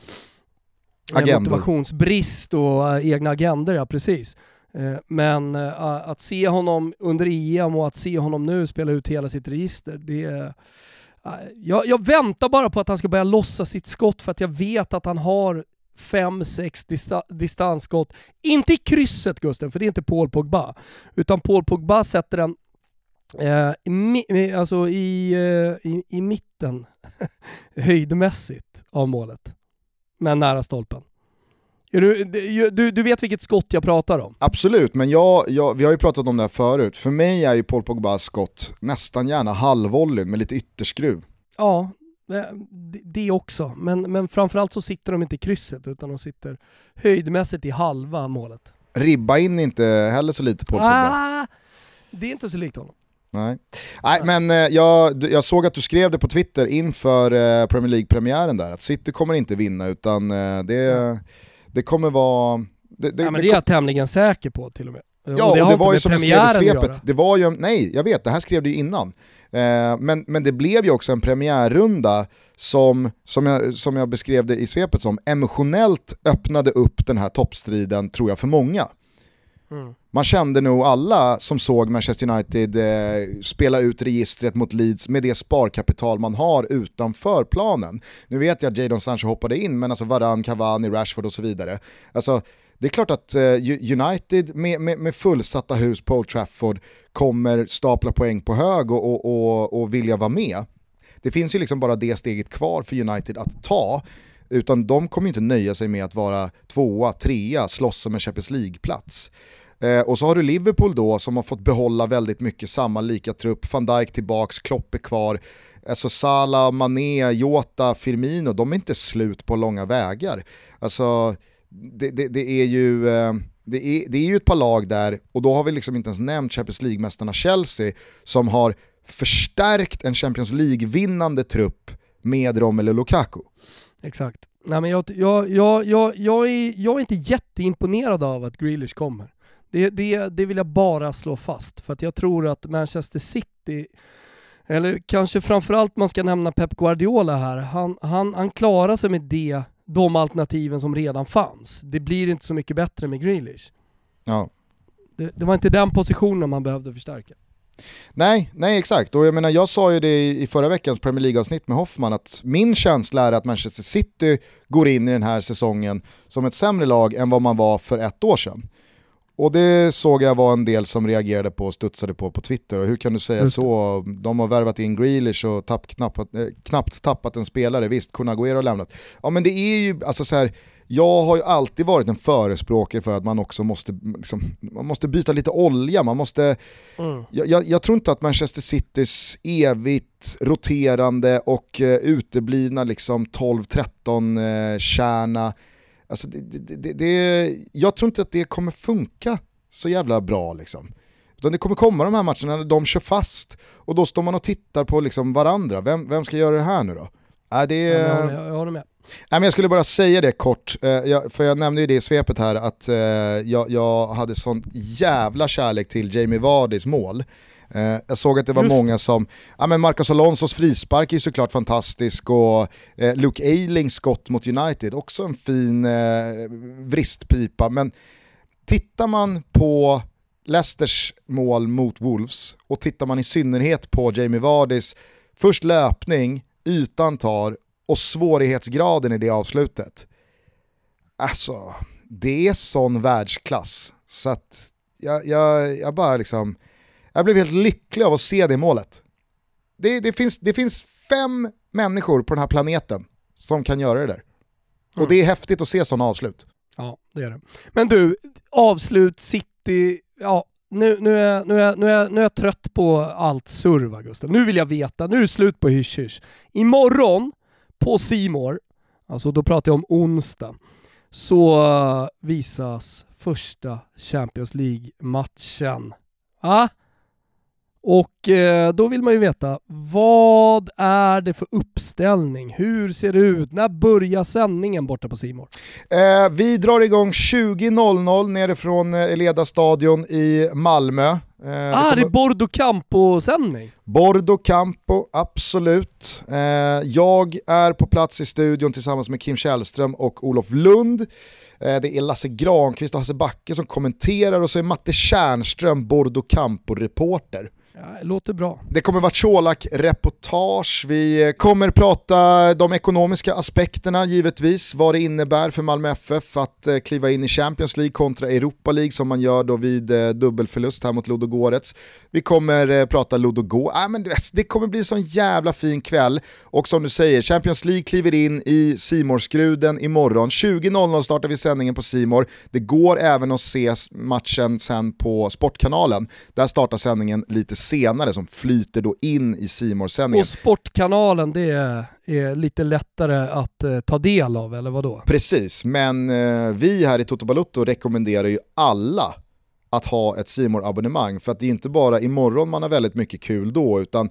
eh, motivationsbrist och äh, egna agender, ja precis. Eh, men eh, att se honom under EM och att se honom nu spela ut hela sitt register, det är jag, jag, väntar bara på att han ska börja lossa sitt skott för att jag vet att han har 5-6 dista distansskott. Inte i krysset Gusten, för det är inte Paul Pogba. Utan Paul Pogba sätter den eh, alltså i, eh, i, i mitten, höjdmässigt, av målet. Men nära stolpen. Du, du, du vet vilket skott jag pratar om? Absolut, men jag, jag, vi har ju pratat om det här förut. För mig är ju Paul Pogbas skott nästan gärna halvvolleyn med lite ytterskruv. Ja, det också. Men, men framförallt så sitter de inte i krysset utan de sitter höjdmässigt i halva målet. Ribba in inte heller så lite Paul Pogba. Ah, det är inte så likt honom. Nej, Nej men eh, jag, jag såg att du skrev det på Twitter inför eh, Premier League-premiären där, att City kommer inte vinna utan eh, det, det kommer vara... Det, det, ja, men det är jag tämligen säker på till och med. Ja, och det, och det var ju som jag skrev i svepet, det var ju, nej jag vet, det här skrev du ju innan. Eh, men, men det blev ju också en premiärrunda som, som, jag, som jag beskrev det i svepet som, emotionellt öppnade upp den här toppstriden tror jag för många. Mm. Man kände nog alla som såg Manchester United eh, spela ut registret mot Leeds med det sparkapital man har utanför planen. Nu vet jag att Jadon Sancho hoppade in, men alltså Varan, Cavani, Rashford och så vidare. Alltså, det är klart att eh, United med, med, med, fullsatta hus på Old Trafford kommer stapla poäng på hög och, och, och, och vilja vara med. Det finns ju liksom bara det steget kvar för United att ta, utan de kommer inte nöja sig med att vara tvåa, trea, slåss om en Champions League-plats. Eh, och så har du Liverpool då som har fått behålla väldigt mycket samma lika trupp, van Dijk tillbaks, Klopp är kvar. Alltså Salah, Mané, Jota, Firmino, de är inte slut på långa vägar. Alltså det, det, det är ju... Eh, det är, det är ju ett par lag där, och då har vi liksom inte ens nämnt Champions League-mästarna Chelsea, som har förstärkt en Champions League-vinnande trupp med Romelu Lukaku. Exakt. Nej, men jag, jag, jag, jag, jag, är, jag är inte jätteimponerad av att Grealish kommer. Det, det, det vill jag bara slå fast, för att jag tror att Manchester City eller kanske framförallt man ska nämna Pep Guardiola här, han, han, han klarar sig med det de alternativen som redan fanns. Det blir inte så mycket bättre med Grealish. Ja. Det, det var inte den positionen man behövde förstärka. Nej, nej exakt. Och jag menar, jag sa ju det i förra veckans Premier League-avsnitt med Hoffman att min känsla är att Manchester City går in i den här säsongen som ett sämre lag än vad man var för ett år sedan. Och det såg jag var en del som reagerade på och studsade på på Twitter. Och hur kan du säga så? De har värvat in Grealish och tapp, knappt, eh, knappt tappat en spelare. Visst, Kun har lämnat. Ja men det är ju, alltså så här, jag har ju alltid varit en förespråkare för att man också måste, liksom, man måste byta lite olja, man måste... Mm. Jag, jag, tror inte att Manchester Citys evigt roterande och uh, uteblivna liksom 12-13 uh, kärna Alltså det, det, det, jag tror inte att det kommer funka så jävla bra liksom. Utan det kommer komma de här matcherna när de kör fast och då står man och tittar på liksom varandra. Vem, vem ska göra det här nu då? Äh, det, jag, håller, jag håller med. Nej, men jag skulle bara säga det kort, eh, för jag nämnde ju det i svepet här att eh, jag, jag hade sån jävla kärlek till Jamie Vardys mål. Eh, jag såg att det var Just. många som, ja men Marcos Alonsos frispark är såklart fantastisk och Luke Eilings skott mot United, också en fin eh, vristpipa. Men tittar man på Leicesters mål mot Wolves och tittar man i synnerhet på Jamie Vardys först löpning, ytan tar och svårighetsgraden i det avslutet. Alltså, det är sån världsklass. Så att jag, jag, jag bara liksom jag blev helt lycklig av att se det målet. Det, det, finns, det finns fem människor på den här planeten som kan göra det där. Och mm. det är häftigt att se sådana avslut. Ja, det är det. Men du, avslut, City, ja, nu, nu, är, nu, är, nu, är, nu är jag trött på allt surv Gustav. Nu vill jag veta, nu är det slut på hysch hysch. Imorgon på Simor, alltså då pratar jag om onsdag, så eh, visas första Champions League-matchen. Ah? Och eh, då vill man ju veta, vad är det för uppställning? Hur ser det ut? När börjar sändningen borta på Simor? Eh, vi drar igång 20.00 nerifrån eh, Eleda stadion i Malmö. Eh, ah, det, kommer... det är Bordo Campo-sändning? Bordo Campo, absolut. Eh, jag är på plats i studion tillsammans med Kim Källström och Olof Lund. Eh, det är Lasse Granqvist och Hasse Backe som kommenterar och så är Matte Kärnström Bordo Campo-reporter. Ja, det låter bra. Det kommer vara Colak-reportage, vi kommer prata de ekonomiska aspekterna givetvis, vad det innebär för Malmö FF att eh, kliva in i Champions League kontra Europa League som man gör då vid eh, dubbelförlust här mot Ludogorets. Vi kommer eh, prata Ludogo, äh, men det kommer bli en sån jävla fin kväll och som du säger, Champions League kliver in i Simor-skruden imorgon. 20.00 startar vi sändningen på Simor. Det går även att se matchen sen på Sportkanalen. Där startar sändningen lite senare som flyter då in i simor sändningen Och Sportkanalen, det är, är lite lättare att eh, ta del av, eller vadå? Precis, men eh, vi här i Toto Balutto rekommenderar ju alla att ha ett simor abonnemang för att det är inte bara imorgon man har väldigt mycket kul då, utan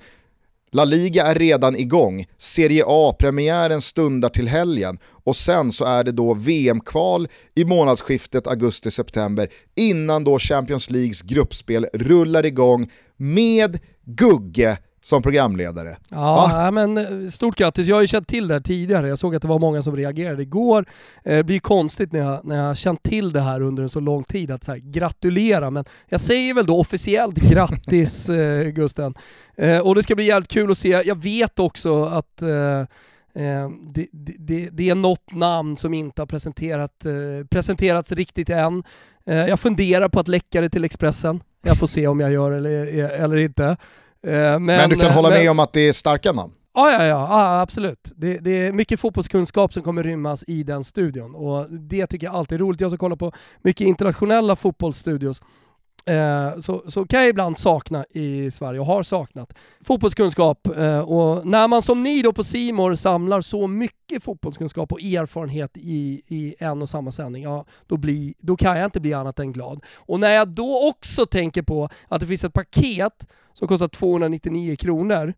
La Liga är redan igång, Serie A-premiären stundar till helgen och sen så är det då VM-kval i månadsskiftet augusti-september innan då Champions Leagues gruppspel rullar igång med Gugge som programledare. Ja, ja, men eh, stort grattis. Jag har ju känt till det här tidigare. Jag såg att det var många som reagerade igår. Eh, det blir konstigt när jag, när jag har känt till det här under en så lång tid att så här, gratulera, men jag säger väl då officiellt grattis eh, Gusten. Eh, och det ska bli jävligt kul att se. Jag vet också att eh, det, det, det, är något namn som inte har presenterat, presenterats riktigt än. jag funderar på att läcka det till Expressen. Jag får se om jag gör eller, eller inte. Men, men, du kan hålla men, med om att det är starka namn? Ja, ja, ja, ja absolut. Det, det, är mycket fotbollskunskap som kommer rymmas i den studion och det tycker jag alltid är roligt. Jag som kollar på mycket internationella fotbollsstudios Eh, så, så kan jag ibland sakna i Sverige, och har saknat, fotbollskunskap. Eh, och när man som ni då på Simor samlar så mycket fotbollskunskap och erfarenhet i, i en och samma sändning, ja, då, bli, då kan jag inte bli annat än glad. Och när jag då också tänker på att det finns ett paket som kostar 299 kronor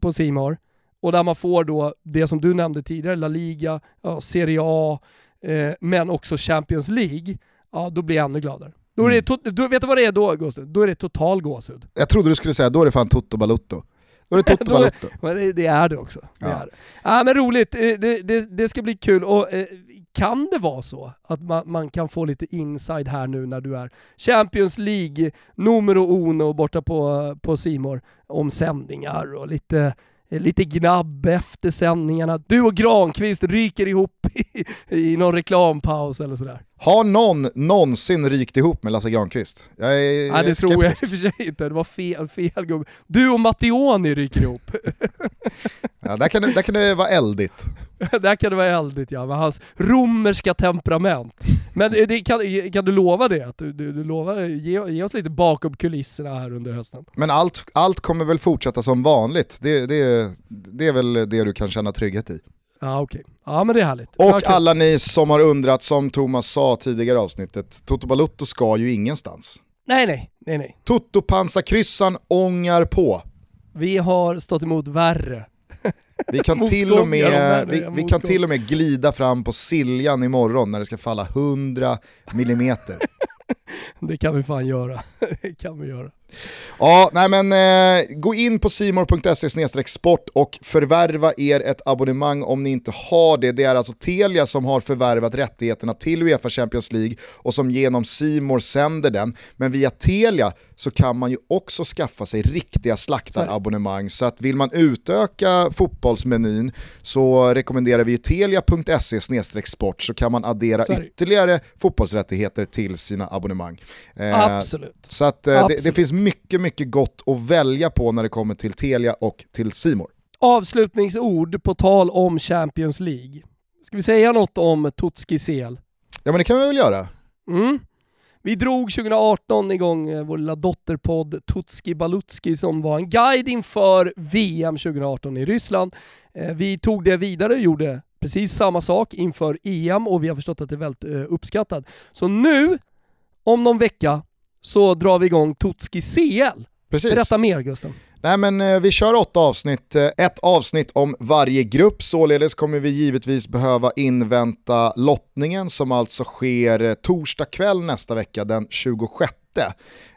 på Simor och där man får då det som du nämnde tidigare, La Liga, ja, Serie A, eh, men också Champions League, ja då blir jag ännu gladare. Då är det, mm. då, vet du vad det är då Gustav? Då är det total gåshud. Jag trodde du skulle säga då är det fan Toto Balutto. Då är det Toto Balutto. det, det, är det också. Det ja. är det. Ja, men roligt, eh, det, det, det, ska bli kul. Och, eh, kan det vara så att man, man, kan få lite inside här nu när du är Champions League numero uno borta på, på Simor om sändningar och lite lite gnabb efter sändningarna. Du och Granqvist ryker ihop i, i någon reklampaus eller sådär. Har någon någonsin rykt ihop med Lasse Granqvist? Jag är, Nej det tror jag i och för sig inte, det var fel, fel gubbe. Du och Mattioni ryker ihop. ja, där kan, det, där kan det vara eldigt. där kan det vara eldigt ja, med hans romerska temperament. Men det, kan, kan du lova det? Att du, du, du lovar, ge, ge, oss lite bakom kulisserna här under hösten. Men allt, allt kommer väl fortsätta som vanligt, det, det, det är väl det du kan känna trygghet i. Ja okej, okay. ja men det är härligt. Och okay. alla ni som har undrat, som Thomas sa tidigare avsnittet, Toto Balutto ska ju ingenstans. Nej nej, nej nej. Toto pansarkryssan ångar på. Vi har stått emot värre. Vi kan, till och med, vi, vi kan till och med glida fram på Siljan imorgon när det ska falla 100 millimeter. det kan vi fan göra. det kan vi göra. Ja, nej men eh, gå in på simor.se sport och förvärva er ett abonnemang om ni inte har det. Det är alltså Telia som har förvärvat rättigheterna till Uefa Champions League och som genom Simor sänder den. Men via Telia så kan man ju också skaffa sig riktiga slaktarabonnemang. Så att vill man utöka fotbollsmenyn så rekommenderar vi telia.se sport så kan man addera Sorry. ytterligare fotbollsrättigheter till sina abonnemang. Eh, Absolut. Så att eh, Absolut. Det, det finns mycket, mycket gott att välja på när det kommer till Telia och till Simor. Avslutningsord på tal om Champions League. Ska vi säga något om Tutski CL? Ja men det kan vi väl göra. Mm. Vi drog 2018 igång eh, vår lilla dotterpodd Tutski Balutski som var en guide inför VM 2018 i Ryssland. Eh, vi tog det vidare och gjorde precis samma sak inför EM och vi har förstått att det är väldigt eh, uppskattat. Så nu, om någon vecka, så drar vi igång Totski CL. Precis. Berätta mer Gustav. Nej men eh, vi kör åtta avsnitt, eh, ett avsnitt om varje grupp, således kommer vi givetvis behöva invänta lottningen som alltså sker eh, torsdag kväll nästa vecka den 26 inte.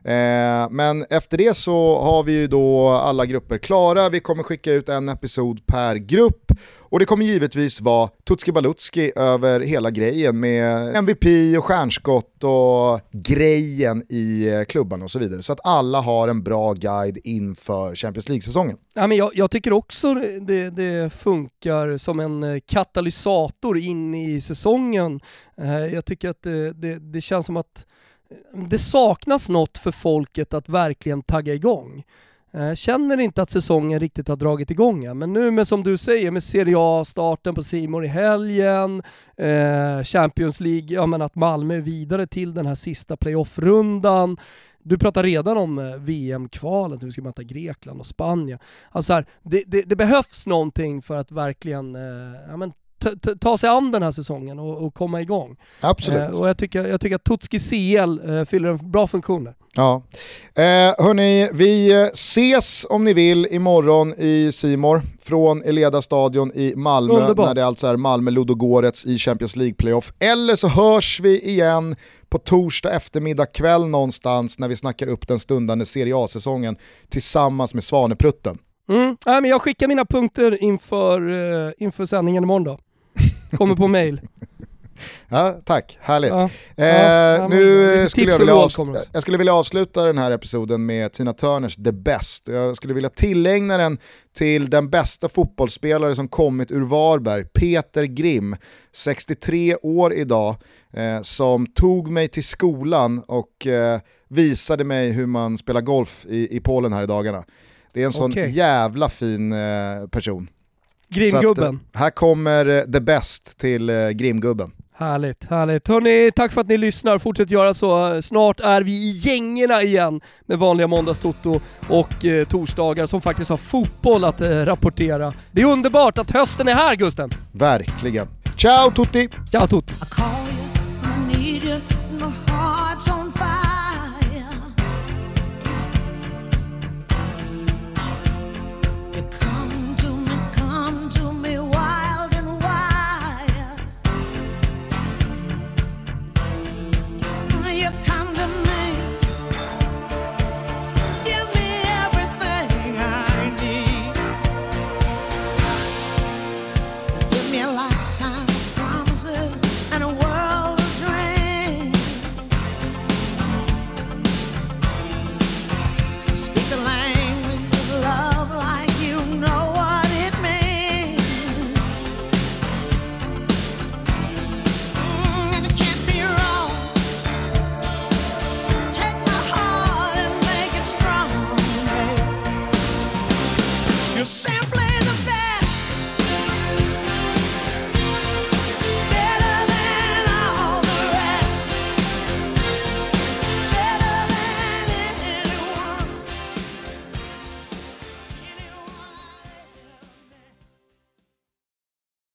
Eh, men efter det så har vi ju då alla grupper klara, vi kommer skicka ut en episod per grupp och det kommer givetvis vara Tutski Balutski över hela grejen med MVP och stjärnskott och grejen i eh, klubban och så vidare. Så att alla har en bra guide inför Champions League-säsongen. Ja, men jag, jag tycker också det, det, funkar som en eh, katalysator in i säsongen. Eh, jag tycker att det, det, det känns som att det saknas något för folket att verkligen tagga igång. Eh, känner inte att säsongen riktigt har dragit igång än, men nu med som du säger med Serie A-starten på Simor i helgen, eh, Champions League, ja men att Malmö är vidare till den här sista playoff-rundan. Du pratar redan om eh, VM-kvalet, vi ska möta Grekland och Spanien. Alltså här, det, det, det, behövs någonting för att verkligen eh, ja, men ta sig an den här säsongen och, och komma igång. Absolut. Eh, och jag tycker, jag tycker att Tutski CL eh, fyller en bra funktion där. Ja. Eh, hörni, vi eh, ses om ni vill imorgon i Simor från Eleda stadion i Malmö Underbar. när det alltså är Malmö Ludogorets i Champions League playoff. Eller så hörs vi igen på torsdag eftermiddag kväll någonstans när vi snackar upp den stundande Serie A-säsongen tillsammans med Svaneprutten. Mm. Ja, men jag skickar mina punkter inför, uh, inför sändningen imorgon då. Kommer på mail. Ja, tack, härligt. Ja, eh, ja, nu skulle jag, vilja jag skulle vilja avsluta den här episoden med Tina Turners The Best. Jag skulle vilja tillägna den till den bästa fotbollsspelare som kommit ur Varberg, Peter Grim, 63 år idag, eh, som tog mig till skolan och eh, visade mig hur man spelar golf i, i Polen här i dagarna. Det är en sån okay. jävla fin eh, person. Grimgubben. Att, här kommer eh, the best till eh, Grimgubben. Härligt, härligt. Hörni, tack för att ni lyssnar. Fortsätt göra så. Snart är vi i gängorna igen med vanliga måndagstoto och eh, torsdagar som faktiskt har fotboll att eh, rapportera. Det är underbart att hösten är här Gusten! Verkligen. Ciao tutti! Ciao tutti!